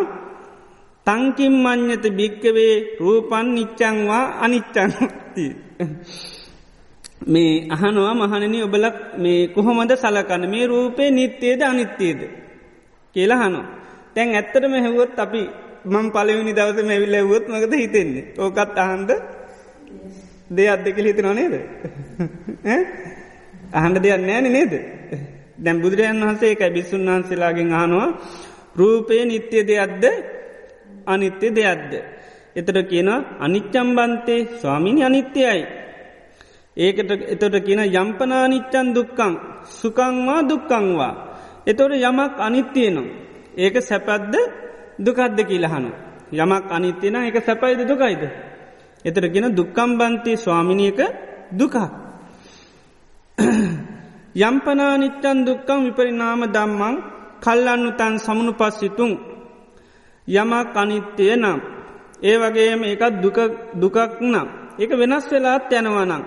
තංකින් මං්්‍යත භික්කවේ රූපන් නිච්චංවා අනිච්චන්ති. මේ අහනවා මහනනි ඔබලක් මේ කොහොමද සලකන්න? මේ රූපේ නිත්‍යයේද අනිත්‍යයේද කියලා හනවා. තැන් ඇත්තටම හැවුවොත් අපි මං පලවිනි දවස මැවිල්ල වුවොත් මකද හිතෙන්නේ? ඕකත් අහන්ද දෙයක් දෙක හිත නොනේද අහන්ඩ දෙයක් නෑන නේද? දැම් බුදුරජන් වහන්සේ එකයි බිස්සුන් වහන්සේලාගෙන් අහනවා රූපය නිත්‍ය දෙයක්ද? අනිත්‍ය දෙයක්ද. එතට කියන අනිච්චම්බන්තේ ස්වාමිනි අනිත්‍යයයි. ඒකට එතොට කියන යම්පනානිච්චන් දුක්කං සුකංවා දුක්කංවා. එතොට යමක් අනිත්‍යයනම්. ඒක සැපද්ද දුකද්ද කියලහනු. යමක් අනිත්‍යන එක සැපයිද දුකයිද. එතර ගෙන දුක්කම්බන්තේ ස්වාමිනියක දුකක්. යම්පනානිච්චන් දුක්කම් විපරිනාම දම්මං කල්ලන්නු තන් සමුණු පස්සිතුන් යමක් අනිත්‍යය නම්. ඒ වගේම එකත් දුකක් නම්. එක වෙනස් වෙලාත් යනවනං.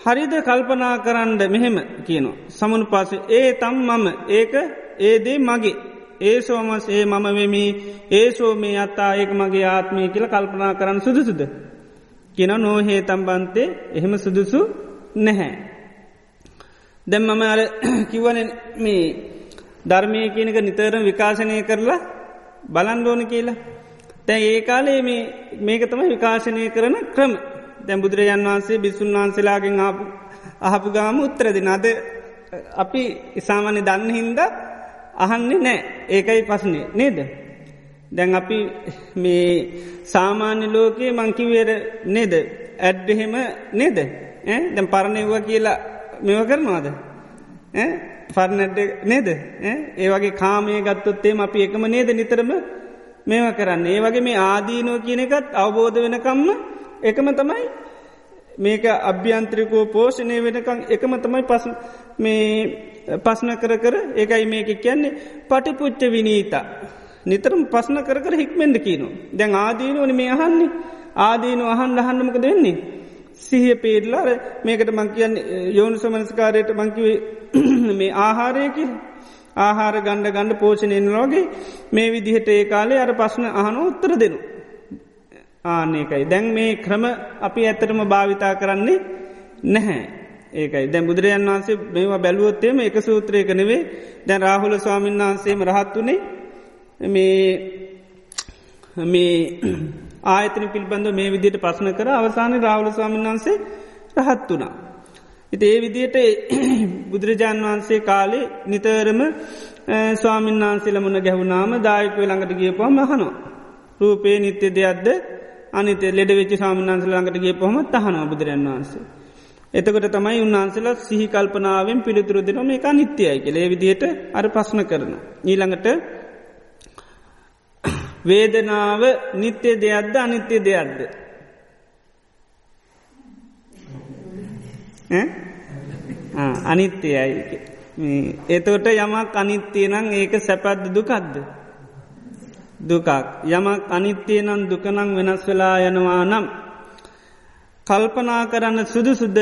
හරිද කල්පනා කරන්න මෙහෙම කියනවා. සමුණු පස ඒ තම් මම ඒක ඒදේ මගේ. ඒ සෝමස් ඒ මම වෙමි ඒ සෝමේ අත්තා ඒක මගේ ආත්මය කියල කල්පනා කරන්න සුදුසුද. කියන නෝහේ තම්බන්තේ එහෙම සුදුසු නැහැ. දැම් මම අර කිව්වන මේ ධර්මය කියනක නිතරම් විකාශනය කරලා බලන්ඩෝන කියලා. තැ ඒ කාලේ මේක තම විකාශනය කරන ක්‍රම දැම් බුදුරජන් වහන්සේ බිස්සුන් වහන්සේලාගෙන් ආපු අහපු ගාම උත්තරදි නද අපි ඉසාමනය දන්න හින්ද අහන්නේ නෑ. ඒකයි පසනේ නේද. දැන් අපි මේ සාමාන්‍ය ලෝකයේ මංකිවේර නේද? ඇඩ්ඩහෙම නේද? දැම් පරණයව්ව කියලා මෙව කරනවාද? ෆර්නට් නේද? ඒ වගේ කාමය ගත්තොත්තේම අපි එකම නේද නිතරම මේවා කරන්න. ඒ වගේ මේ ආදීනුව කියන එකත් අවබෝධ වෙනකම්ම එකම තමයි මේක අභ්‍යන්ත්‍රිකෝ පෝෂණය වෙනකං එකම තමයි පස් මේ පස්න කර කර ඒකයි මේක කියන්නේ පටිපුච්ච විනීතා. නිතරම පස්න කර කර හික්මෙන්ද කියනු දැන් ආදීනුවන මේ අහන්නේ. ආදීනු අහන් අහන්නමක දෙන්නේ සිහිය පේරලාර මේකට මංකියන් යෝනු සමනස්කාරයට මංකිවේ මේ ආහාරයකි ආහාර ගණ්ඩ ගණ්ඩ පෝෂණයෙන් ලෝගේ මේ විදිහට ඒ කාලේ අර පස්න අහන උත්තර දෙනු. ආනකයි දැන් මේ ක්‍රම අපි ඇත්තටම භාවිතා කරන්නේ නැහැ. ඒකයි දැන් බුදුරජන් වහන්සේ මේවා බැලුවොත්තේම එක සූත්‍රයක නෙවේ දැන් රාහුල ස්වාමීන් වහන්සේම රහත් වනේ මේ මේ ආයතන පිල්බඳ මේ විදියට පස්න කර අවසාන රාවල ස්වාමීන් වහන්සේ රහත් වනා. ඉති ඒ විදියට බුදුරජාණන් වහන්සේ කාලේ නිතරම ස්වාමීන් වහන්සේල මුණ ගැහුණාම දායකව ළඟට ගිය පොම මහනෝ. රූපේ නිත්‍ය දෙයක්ද අනිත ලෙඩ වෙච්චි සාමන්න්සල ළඟට ගිය පොහම තහනව බුදුරන් වහන්සේ. එතකට තමයි උන්වහන්සේලා සිහි කල්පනාවෙන් පිළිතුරු දෙනම එක නිත්‍යයයි කෙලේ විදියට අර පස්න කරන. ඊළඟට වේදනාව නිත්‍ය දෙයක්ද අනිත්‍ය දෙයක්ද. අනිත්‍යයයි. එතකොට යමක් අනිත්‍යය නං ඒක සැපද්ද දුකක්ද. දුකක්. යමක් අනිත්‍යය නම් දුකනං වෙනස් වෙලා යනවා නම්. කල්පනා කරන්න සුදුසුද?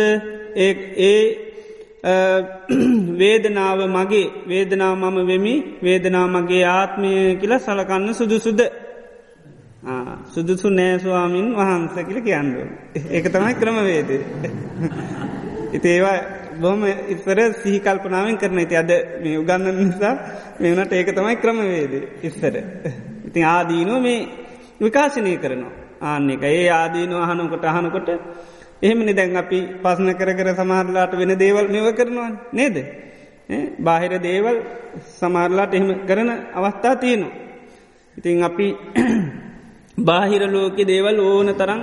ඒ වේදනාව මගේ වේදනාව මම වෙමි වේදනා මගේ ආත්මය කියලා සලකන්න සුදුසුද? සුදුසු නෑස්වාමින් වහන්ස කියල කියන්න. ඒක තමයි ක්‍රමවේද ඉතේවා බොහම ඉස්සර සිහිකල්පනාවෙන් කරන. ඇති අද මේ උගන්න නිසා මෙවනට ඒක තමයි ක්‍රමවේද ඉස්සර. ඉතින් ආදීනුව මේ විකාශනය කරනවා ආන්න එක ඒ ආදීනුව අහනකොට අහනකොට එහෙමනි දැන් අපි පස්න කර කර සමහරලාට වෙන දේවල් මෙව කරනවා නේද. බාහිර දේවල් සමාරලාට එහෙම කරන අවස්ථා තියනවා. ඉතින් අපි බාහිර ලෝක දේවල් ඕන තරම්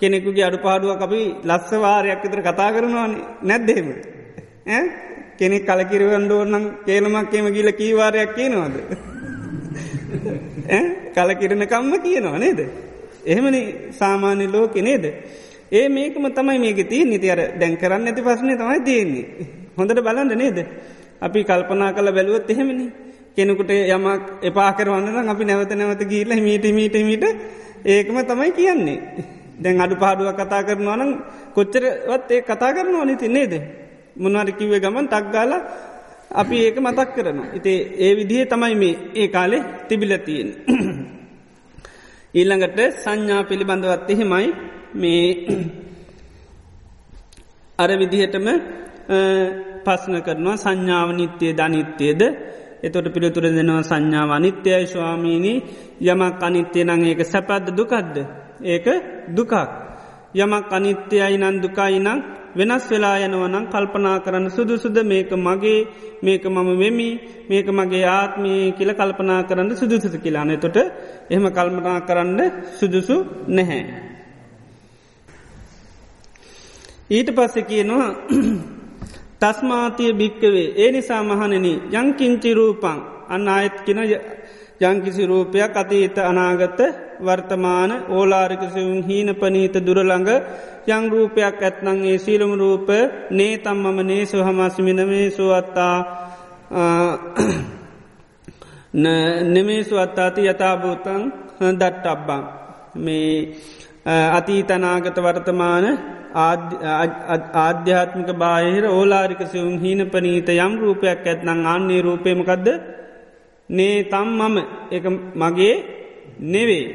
කෙනෙකුගේ අඩු පාඩුවක් අපි ලස්ස වාරයක් විතර කතා කරනවාන නැද්දේම. කෙනෙක් කලකිරවන්ඩ ඕන්නම් කේනමක් එම ගිල කීවාරයක් කියනවාද. කලකිරණ කම්ම කියනවා නේද. එහෙමනි සාමාන්‍ය ලෝක නේද. ඒ මේකම තමයි මේක තිය නිති අර දැන් කරන්න ඇති පස්සන තමයි තියෙන්නේ. හොඳට බලන්න නේද. අපි කල්පනා කළ බැලුවත් එහෙමනි. කෙනෙකුට යමක් එපා කරවන්න අපි නැවත නැවත ගීල මීට මීට මීට ඒකම තමයි කියන්නේ. දැන් අඩු පාඩුව කතා කරනවා නම් කොච්චරවත් ඒ කතා කරනවා නිති නේද. මොනවාර කිව්වේ ගමන් තක්ගාල අපි ඒක මතක් කරනවා. ඉතේ ඒ විදිහ තමයි මේ ඒ කාලෙ තිබිලතියෙන්. ඊළඟට සංඥා පිළිබඳවත් එහෙමයි මේ අර විදිහටම පස්න කරනවා සංඥාව නිත්‍යය ධනිත්‍යයද එතොට පිළිතුර දෙනවා සංඥාව අනිත්‍යයි ස්වාමීණී යමක් අනිත්‍යය නං ඒක සැපද්ද දුකද්ද ඒක දුකක් යමක් අනිත්‍යයයි නන් දුකයි නං වෙනස් වෙලා යනවනම් කල්පනා කරන්න සුදුසුද? මේක මගේ මේක මම වෙමි මේක මගේ ආත්මී කියල කල්පනා කරන්න සුදුසුස කියලාන තොට එහෙම කල්පනා කරන්න සුදුසු නැහැ. ඊට පස්සෙ කියනවා තස්මාතිය භික්කවේ. ඒ නිසා මහනන යංකින්චි රූපං. අන්න අයත් කින යංකිසි රූපයක් අතීත අනාගත වර්තමාන ඕලාරිකසිවුන් හීන පනීත දුරළඟ යං රූපයක් ඇත්නංගේ සීලම රූප නේ තම්මම නේසු හමස්මින මේසු අත්තා නෙමේසු අත්තාති යථභූතන් දට්ට අබ්බා මේ අතීතනාගත වර්තමාන ආධ්‍යාත්මික බාහිර ඕලාරික සිවුම් හීන පනීත යම් රූපයක් ඇත්නං අන්නේ රූපයමකක්ද නේ තම් මම එක මගේ නෙවේ.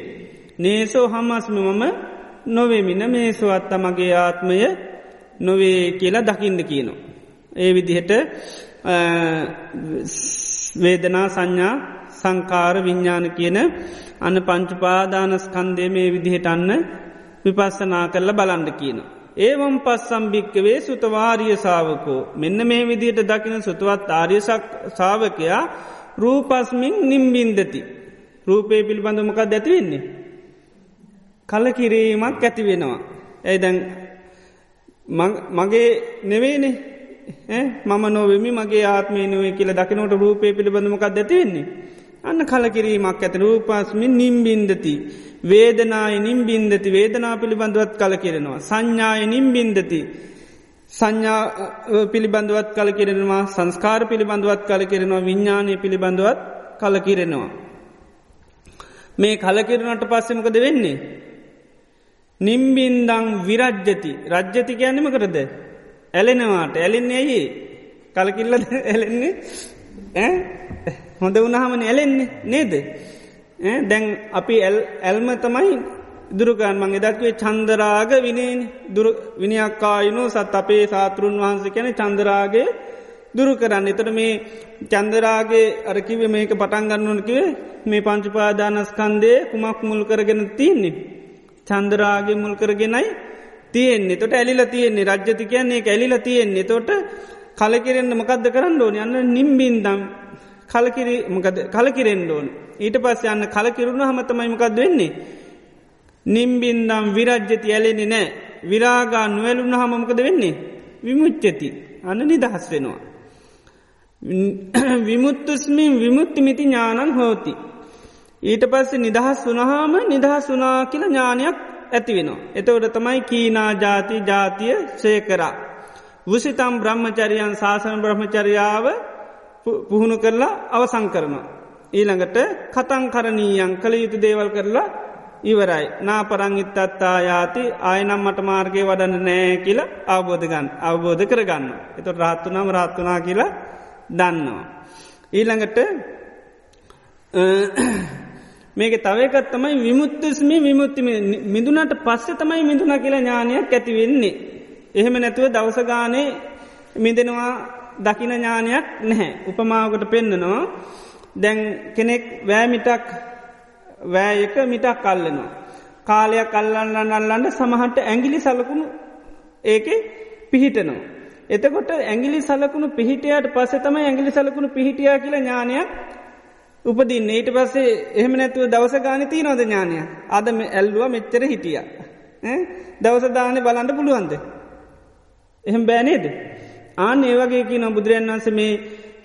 නේසෝ හම්මස්ම මම නොවේමින මේසු අත්ත මගේ ආත්මය නොවේ කියලා දකිින්ද කියනවා. ඒ විදිහට වේදනා සංඥා සංකාර විඤ්ඥාන කියන අන්න පංචුපාදානස්කන්දේ මේ විදිහට අන්න විපස්සනා කරල බලන්ඩ කියනවා. ඒවම් පස් සම්භික්කවේ සුතවාරිය සාාවකෝ මෙන්න මේ විදියට දකින සුතුවත් ආර්යසක් සාාවකයා රූපස්මින් නිම්බින්දති රූපය පිළිබඳමකක් දැතිවෙන්නේ. කල කිරීමක් ඇති වෙනවා. ඇයිදැන් මගේ නෙවේනේ මම නොවමි මගේ ආත්මය නුවේ කියල දකිනට රූපය පිළිබඳමකක් දැතිවෙන්නේ. අන්න කලකිරීමක් ඇත රූපස්මින් නිම්බින්දති. වේදනාය නිම්බින්දති වේදනා පිළිබඳවත් කල කිරෙනවා. සංඥාය නිම්බින්දති. සංඥා පිළිබඳවත් කල කිරෙනවා සංස්කාර පිළිබඳවත් කල කිරෙනවා විඤ්ඥානය පිළිබඳවත් කල කිරෙනවා. මේ කලකිරනට පස්සෙමකද වෙන්නේ. නිම්බින්දං විරජ්ජති රජ්ජති කියන්නම කරද. ඇලෙනවාට. ඇලෙන්නේ ඇයි? කලකිල්ල ඇලෙන්නේ? හොඳ වුණහමන ඇලෙන්නේ නේද. දැන් අපි ඇල්ම තමයි දුරගන් මං එදක්වේ චන්දරාග විනේන. විනිියක්කායනු සත් අපේ සාතෘන් වහන්ස කැන චන්දරාගේ දුරු කරන්න. එතට මේ චන්දරාගේ අරකිව මේක පටන් ගන්නවනකිවේ මේ පංචුපාදානස්කන්දේ කුමක් මුල් කරගෙන තියන්නේ. චන්දරාගේ මුල් කරගෙනයි තියෙන්නේ. තොට ඇලිල තියෙන්නේ. රජ්‍යති කියන්නේ ඇලිල තියෙන්නේ. තොට කලකිරෙන්න්න මකක්ද කරන්න ඕන? යන්න නිම්බින්දම් කලකිරෙන්ඩ ඕන. ඊට පස්ස යන්න කලකිරුණු හමතමයිමකක්ද වෙන්නේ. නිම්බින්දම් විරජ්‍යති ඇලෙනෙ නෑ විරාගා නුවැලුන්න හමමකද වෙන්නේ? විමුච්චති අන්න නිදහස් වෙනවා. විමුත්තුස්මින් විමුත්තිමිති ඥානන් හෝති. ඊට පස්සේ නිදහස් වනහාම නිදහස් වනා කියල ඥානයක් ඇති වෙනවා. එතවට තමයි කීනා ජාති ජාතිය සේකරා. වසිතම් බ්‍රහ්මචරියන් ශාසන බ්‍රහ්මචරියාව පුහුණු කරලා අවසං කරනවා. ඊළඟට කතන් කරණීයන් කළ යුතු දේවල් කරලා ඉවරයි. නා පරංගිත්තත්තා යාති ආයනම් මට මාර්ගය වඩන්න නෑ කියල අවබෝධගන්න අවබෝධ කරගන්න. එත රාත්තුනම් රාත්තුනා කියලා දන්නවා. ඊළඟට මේක තවකත් තමයි විමුත්තස්මි විමුත්තිම මිදුනට පස්සෙ තමයි මිදුන කියලා ඥානයක් ඇතිවෙන්නේ. එහෙම නැතුව දවසගානේ මිදෙනවා දකින ඥානයක් නැහැ. උපමාවකට පෙන්න්නනවා දැන් කෙනෙක් වෑමිටක් වෑයක මිටක් කල්ලනවා. කාලයක් කල්ලන්න අල්ලන්න සමහට ඇගිලි සලකුණු ඒක පිහිටනවා. එතකොට ඇගිලි සලකුණු පිහිටියට පස තම ඇගිලි සලකුණු පිහිටිය කියල ඥානයක් උපදින්න ඊට පස්සේ එහෙම නැතුව දවස ගාන තිය නොද ඥානය අදම ඇල්ලුව මෙච්චර හිටිය. දවස දාන බලන්ඩ පුළුවන්ද. එහෙම බෑනේද. ආන ඒවගේ කියන බුදුරන් වන්ස මේ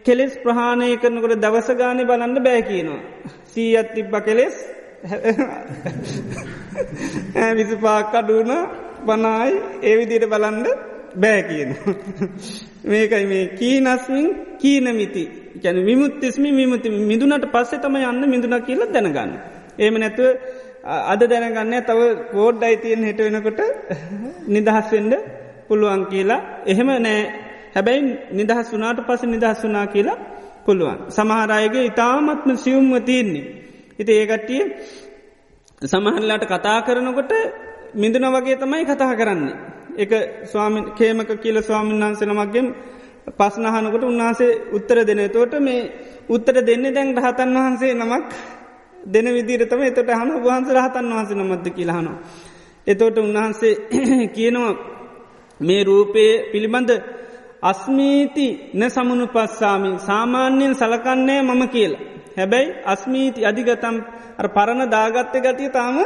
කෙලෙස් ප්‍රහාණය කරනකොට දවස ගානය බලන්න බෑ කියනවා. සීයත් තිබ්බ කෙලෙස් විසි පාක්කඩුවන බනායි ඒවිදියට බලන්ඩ බෑ කියන. මේකයි මේ කීනස්මින් කීනමිති ගැන විමුත්තිස්මි විමුති මිදුනට පස්සෙ තම යන්න මිදුන කියල දැනගන්න. ඒම නැතුව අද දැනගන්න තව පෝඩ් අයිතියෙන් හිට වෙනකොට නිදහස්වෙන්ඩ පුළුවන් කියලා එහෙම නෑ හැබැයි නිදහස් වනාට පස නිදහස් වනා කියලා පුළුවන්. සමහරයගේ ඉතාමත්ම සියුම්ව තියන්නේ. හිත ඒකට්ටිය සමහරලාට කතා කරනකොට මිදුන වගේ තමයි කතා කරන්නේ. එක ස්වාමි කේමක කියල ස්වාමීන් වහන්සනමක්ගෙන් පස්නහනකොට උන්වහන්සේ උත්තර දෙන තෝට මේ උත්තර දෙන්නේ දැන් රහතන් වහන්සේ නමක් දෙන විදිරතම එතට හන වහන්ස රහතන් වහන්සේ නමත්ද කියලාහනවා. එතෝට උන්වහන්සේ කියනවා මේ රූපයේ පිළිබඳ අස්මීති න සමුණු පස්සාමි සාමාන්‍යයෙන් සලකන්නේ මම කියලා. හැබැයි අස්මීති අධිගතම් පරණ දාගත්ත ගතිය තාම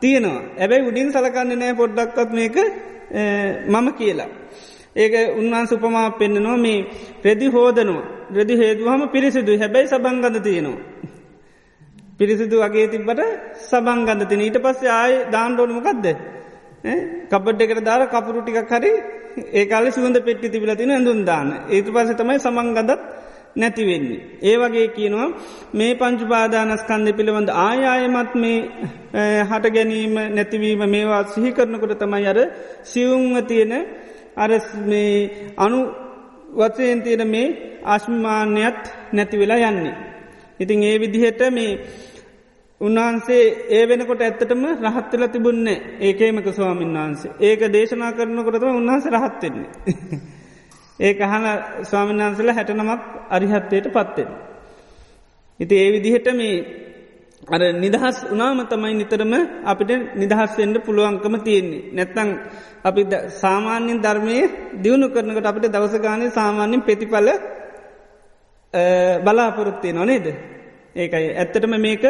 තියෙනවා. ඇබැයි උඩින් සලකන්න නෑ පොඩ්ඩක්වත් මේක මම කියලා. ඒක උන්වහන්ස උපමා පෙන්න්නනවා මේ රෙදි හෝදනවා. රෙදි හේදුවහම පිරිසිදු හැබැයි සබංගඳ තියෙනවා. පිරිසිදු වගේ තිබට සබංගඳ තින ඊට පස්සේ ආය දාන්ඩෝනමකක්ද. කබඩ් එකට දාර කපුරු ටිකක් හරි ඒකාල සුවඳ පෙට්ටි තිබිල තින ඇඳුන් දාන්න ඒතු පස තමයි සමංගදත් නැතිවෙන්නේ. ඒ වගේ කියනවා මේ පංචුපාදානස්කන්ද පිළිබඳ ආයායමත් මේ හට ගැනීම නැතිවීම මේවා සිහි කරනකොට තමයි අර සිවුන්ව තියෙන අර මේ අනු වත්සයෙන් තියෙන මේ අශ්මිමාන්‍යත් නැති වෙලා යන්නේ. ඉතින් ඒ විදිහට මේ උන්වහන්සේ ඒ වෙනකොට ඇත්තටම රහත්තල තිබුන්නේ ඒකේමක ස්වාමීන් වහන්සේ ඒක දේශනා කරනකොටම උන්වහස රහත්වෙන්නේ. ඒ අහන ස්වාමින්වහන්සල හැටනමක් අරිහත්වයට පත්වෙන. ඉති ඒ විදිහට මේ අර නිදහස් උනාම තමයි නිතරම අපිට නිදහස්වෙන්ට පුළුවන්කම තියෙන්නේ. නැත්තං අපි සාමාන්‍යෙන් ධර්මය දියුණු කරනකට අපිට දවසගානය සාමාන්‍යෙන් ප්‍රතිඵල බලාපොරොත්තිය නොනේද. ඒකයි ඇත්තටම මේක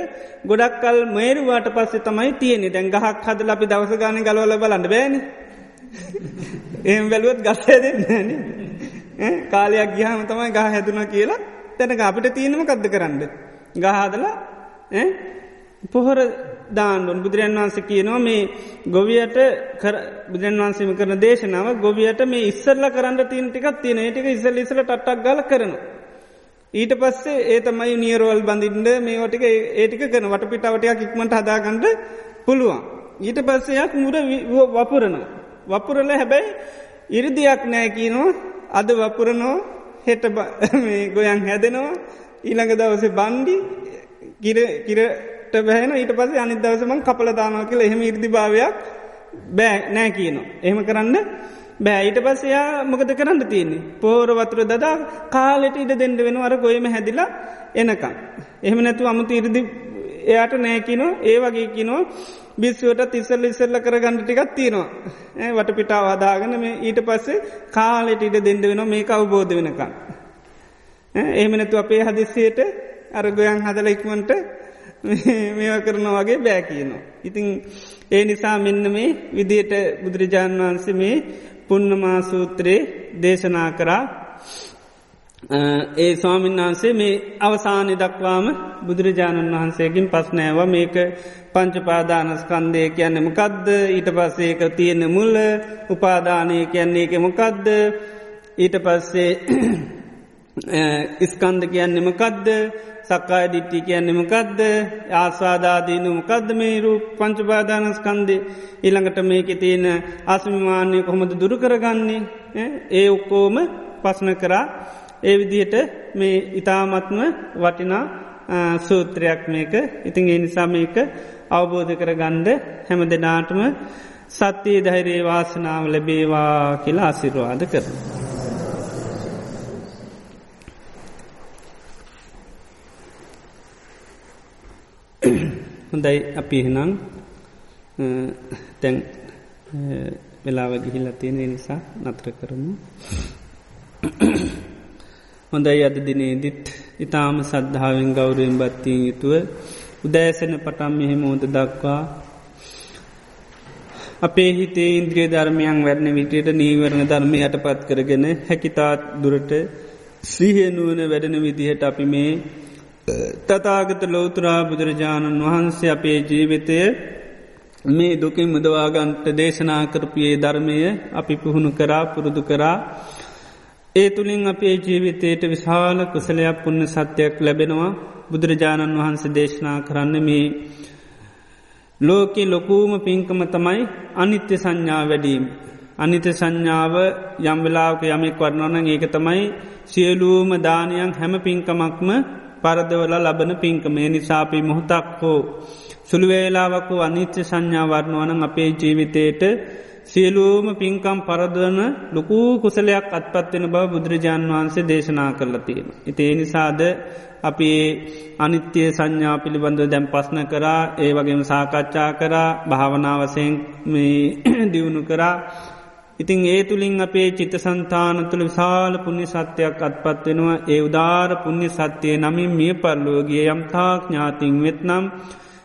ගොඩක් කල් මේරුවාට පස්සේ තමයි තියෙනෙ දැන් ගහක් හදල අපි දවසගාන ගලවල බලන්න බෑන එම් වැලුවත් ගස්සේ දෙන්න කාලයක් ගියාම තමයි ගහ හැදුන කියලා තැනක අපිට තියෙනම කද්ද කරන්න. ගහදලා පොහොර දාන්ඩුන් බුදුරන් වන්සේ කියනවා මේ ගොවියට බුදුරන් වන්සේම කරන දේශනාව ගොවියට මේ ඉස්සරල කරන්න තිීන් ටිකක් තියෙන ටික ඉස්සල් ඉසල ටක් ගල කරනවා. ඊට පස්සේ ඒ තමයි නියරෝල් බඳින්ට මේෝටික ඒටික කන වටපිටාවටයක් ඉක්මට හදාගන්නට පුළුවන්. ඊට පස්සයක් මුර වපුරන. වපුරල හැබැයි ඉරිදියක් නෑකීනවා අද වපුරනෝ හෙට ගොයන් හැදෙනවා. ඊළඟ දවසේ බන්්ඩි කිරට බැහන ඊට පස අනි දවසමන් කපලදානාව කියල එහෙම ඉර්දි භාවයක් බෑ නෑ කියනවා. එහෙම කරන්න බෑ. ඊට පස්සයා මොකද කරන්න තියන්නේ. පෝර වතුර දදා කාලෙට ඉඩ දෙඩ වෙන අර ගොයම හැදිලා එනකම්. එහෙම නැතු අමුතු ඉරදි එයාට නෑකිනෝ ඒ වගේ කිනෝ බිස්සුවට තිස්සල්ල ඉස්සල්ල කරගන්න ටිකක් තියෙනවා. වට පිටාව අදාගන මේ ඊට පස්සේ කාලෙට ඉඩ දෙඩ වෙන මේ අවබෝධ වෙනකම්. එහෙම නැතු අපේ හදිස්සයට අරගොයන් හදල ඉක්මට මේව කරන වගේ බෑ කියනවා. ඉතිං ඒ නිසා මෙන්න මේ විදියට බුදුරජාණන් වහන්සේ මේ පුන්නමා සූත්‍රයේ දේශනා කරා ඒ ස්වාමීන් වහන්සේ මේ අවසානය දක්වාම බුදුරජාණන් වහන්සේකින් පස්නෑව මේක පංචපාදානස්කන්දය කියන්නේ මොකක්ද ඊට පස්සේක තියෙන මුල්ල උපාදානය කියන්නේ එක මොකක්ද ඊට පස්සේ ඉස්කන්ද කියන්නේ මොකක්ද සක්කාය දිට්ටි කියන්නේ මොකක්ද ආස්වාදාදීනු මොකක්ද මේ රූ පංචපාදානස්කන්දේ ඊළඟට මේක තියෙන අසමිමාන්‍යය කොහොමද දුරු කරගන්නේ? ඒ ඔක්කෝම පස්න කරා. ඒ විදිහට මේ ඉතාමත්ම වටිනා සූත්‍රයක් මේක ඉතින් ඒ නිසා මේක අවබෝධ කර ගණ්ඩ හැම දෙනාටම සත්‍යයේ ධෛරයේ වාසනාව ලැබේවා කියලා අසිරවාද කරන. හොඳයි අපි එහෙනම් තැන් වෙලාව ගිහිල්ල තියෙන නිසා නත්‍ර කරමු හොඳයි අද දිනේදිත්. ඉතාම සද්ධාවෙන් ගෞරයෙන් බත්තිී යුතුව උදෑසන පටම් මෙහෙම ෝද දක්වා අපේ හිතේ ඉන්ද්‍රිය ධර්මයන් වැරණ විටයට නීවරණ ධර්මය යට පත් කරගෙන හැකිතාත් දුරට ශ්‍රීහනුවන වැඩන විදිහට අපි මේ තතාගත ලෝතුරා බුදුරජාණන් වහන්සේ අපේ ජීවිතය මේ දුකින් මුදවාගන්ට දේශනා කරපියේ ධර්මය අපි පුහුණු කරා පුරුදු කරා. ඒ තුළින් අපේ ජීවිතයට විශාල කුසලයක් පුුණ සත්‍යයක් ලැබෙනවා බුදුරජාණන් වහන්සේ දේශනා කරන්න මේ ලෝකෙ ලොකූම පින්කම තමයි අනිත්‍ය සංඥා වැඩීම. අනිත සංඥාව යම්වෙලාවක යමෙක් වරණන ඒක තමයි සියලූම දානයන් හැම පින්කමක්ම පරදවල ලබන පින්කමේ නිසාපි මොහොතක් හෝ සුළුවේලාවකු අනිත්‍ය සංඥාවරණුවනන් අපේ ජීවිතයට සියලූම පින්කම් පරදවන ලොකූ කුසලයක් අත්පත්වෙන බව බුදුරජාන් වහන්සේ දේශනා කරලා තියෙන. ඉතිේ නිසාද අපි අනිත්‍යය සංඥා පිළිබඳව දැම් පස්න කරා ඒ වගේම සාකච්ඡා කරා භාවනාවසයෙන් දියුණු කරා ඉතිං ඒ තුළින් අපේ චිත සන්තාන තුළ විශාල පුුණ්‍ය සත්‍යයක් අත්පත් වෙනවා ඒ උදාර පුුණ්‍ය සත්‍යය නමින් මිය පරලෝගේ යම්තාක් ඥාතින් වෙත්නම්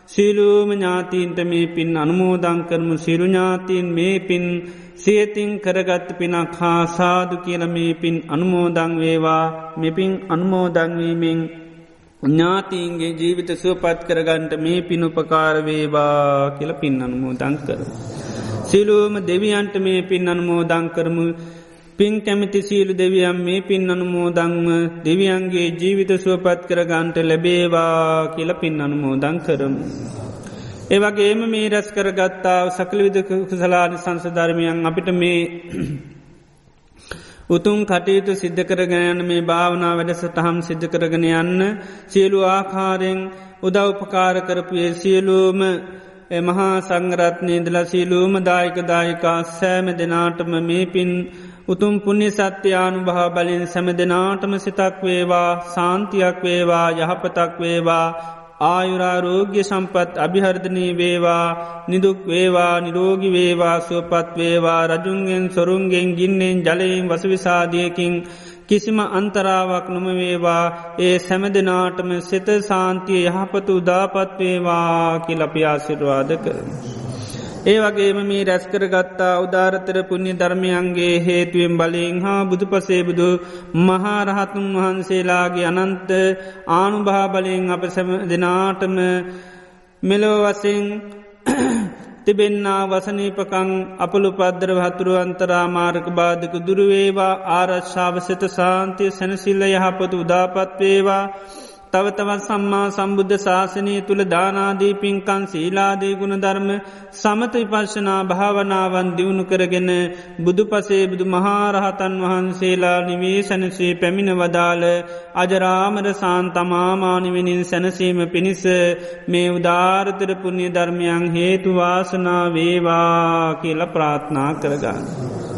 සීලූම ඥාතීන්ට මේ පින් අනුමෝදං කරමු. සිරුඥාතීන් මේ පින් සියතින් කරගත්ත පිනක් හා සාදු කියල මේ පින් අනුමෝදං වේවා. මෙපින් අනුමෝදංවීමෙන් ඥාතීන්ගේ ජීවිත සුවපත් කරගන්ට මේ පිනුපකාරවේවා කියල පින් අනුමෝදං කර. සිලූම දෙවියන්ට මේ පින් අනුමෝදං කරමු. පින් කැමිති සීලු දෙවියම් මේ පින් අනුමෝදංම දෙවියන්ගේ ජීවිත සුවපත් කරගන්ට ලැබේවා කියල පින් අනුමෝදං කරමු. ඒවගේම මේ රැස් කරගත්තාව සකලවිද කුසලාන සංසධර්මයන් අපිට මේ උතුම් කටයුතු සිද්ධ කරගයන මේ භාවනා වැඩසටහම් සිද්ධ කරගෙන යන්න සියලු ආකාරයෙන් උදව්පකාර කරපුයේ සියලූම මහා සංගරත්නයදල සියලූම දායක දායිකා සෑම දෙනාටම මේ පින් උතුම් පුුණ්‍ය සත්‍යයානු භහ බලින් සැම දෙනාටම සිතක් වේවා සාන්තියක් වේවා යහපතක් වේවා ආයුරාරෝග්‍ය සම්පත් අභිහර්ධනී වේවා නිදුක් වේවා නිරෝගි වේවා සුවපත් වේවා රජුන්ගෙන් සොරුන්ගෙන් ගින්නෙන් ජලයෙන් වසවිසාදියකින් කිසිම අන්තරාවක් නොම වේවා ඒ සැම දෙනාටම සිත සාන්තිය යහපතු උදාපත්වේවා කිලපියාසිරවාද කරමු. ඒ වගේම මේ රැස්කර ගත්තා උදාරතර පුුණ්‍ය ධර්මයන්ගේ හේතුවෙන් බලින් හා බුදු පසේබුදු මහාරහතුන් වහන්සේලාගේ අනන්ත ආනුභා බලයෙන් අප සැම දෙනාටම මෙලෝ වසිං තිබෙන්න්නා වසනීපකං අපලු පද්දර හතුරු අන්තරා මාර්ක බාධක දුරුවේවා ආරශ්ාවසත සාන්තිය සැනසිල්ල යහපතු උදාපත්වේවා තවතවත් සම්මා සම්බුද්ධ ශාසනය තුළ දානාදී පින්කන් සීලාදී ගුණ ධර්ම සමත විපර්ශනා භාවනාවන් දියුණු කරගෙන බුදු පසේ බුදු මහාරහතන් වහන්සේලා නිවේ සැනසේ පැමිණ වදාළ අජරාමර සාන්තමාමානිවෙනින් සැනසීම පිණිස මේ උදාාරතර පුුණ්‍ය ධර්මයන් හේතුවාසනා වේවා කියල ප්‍රාත්නා කරගන්න.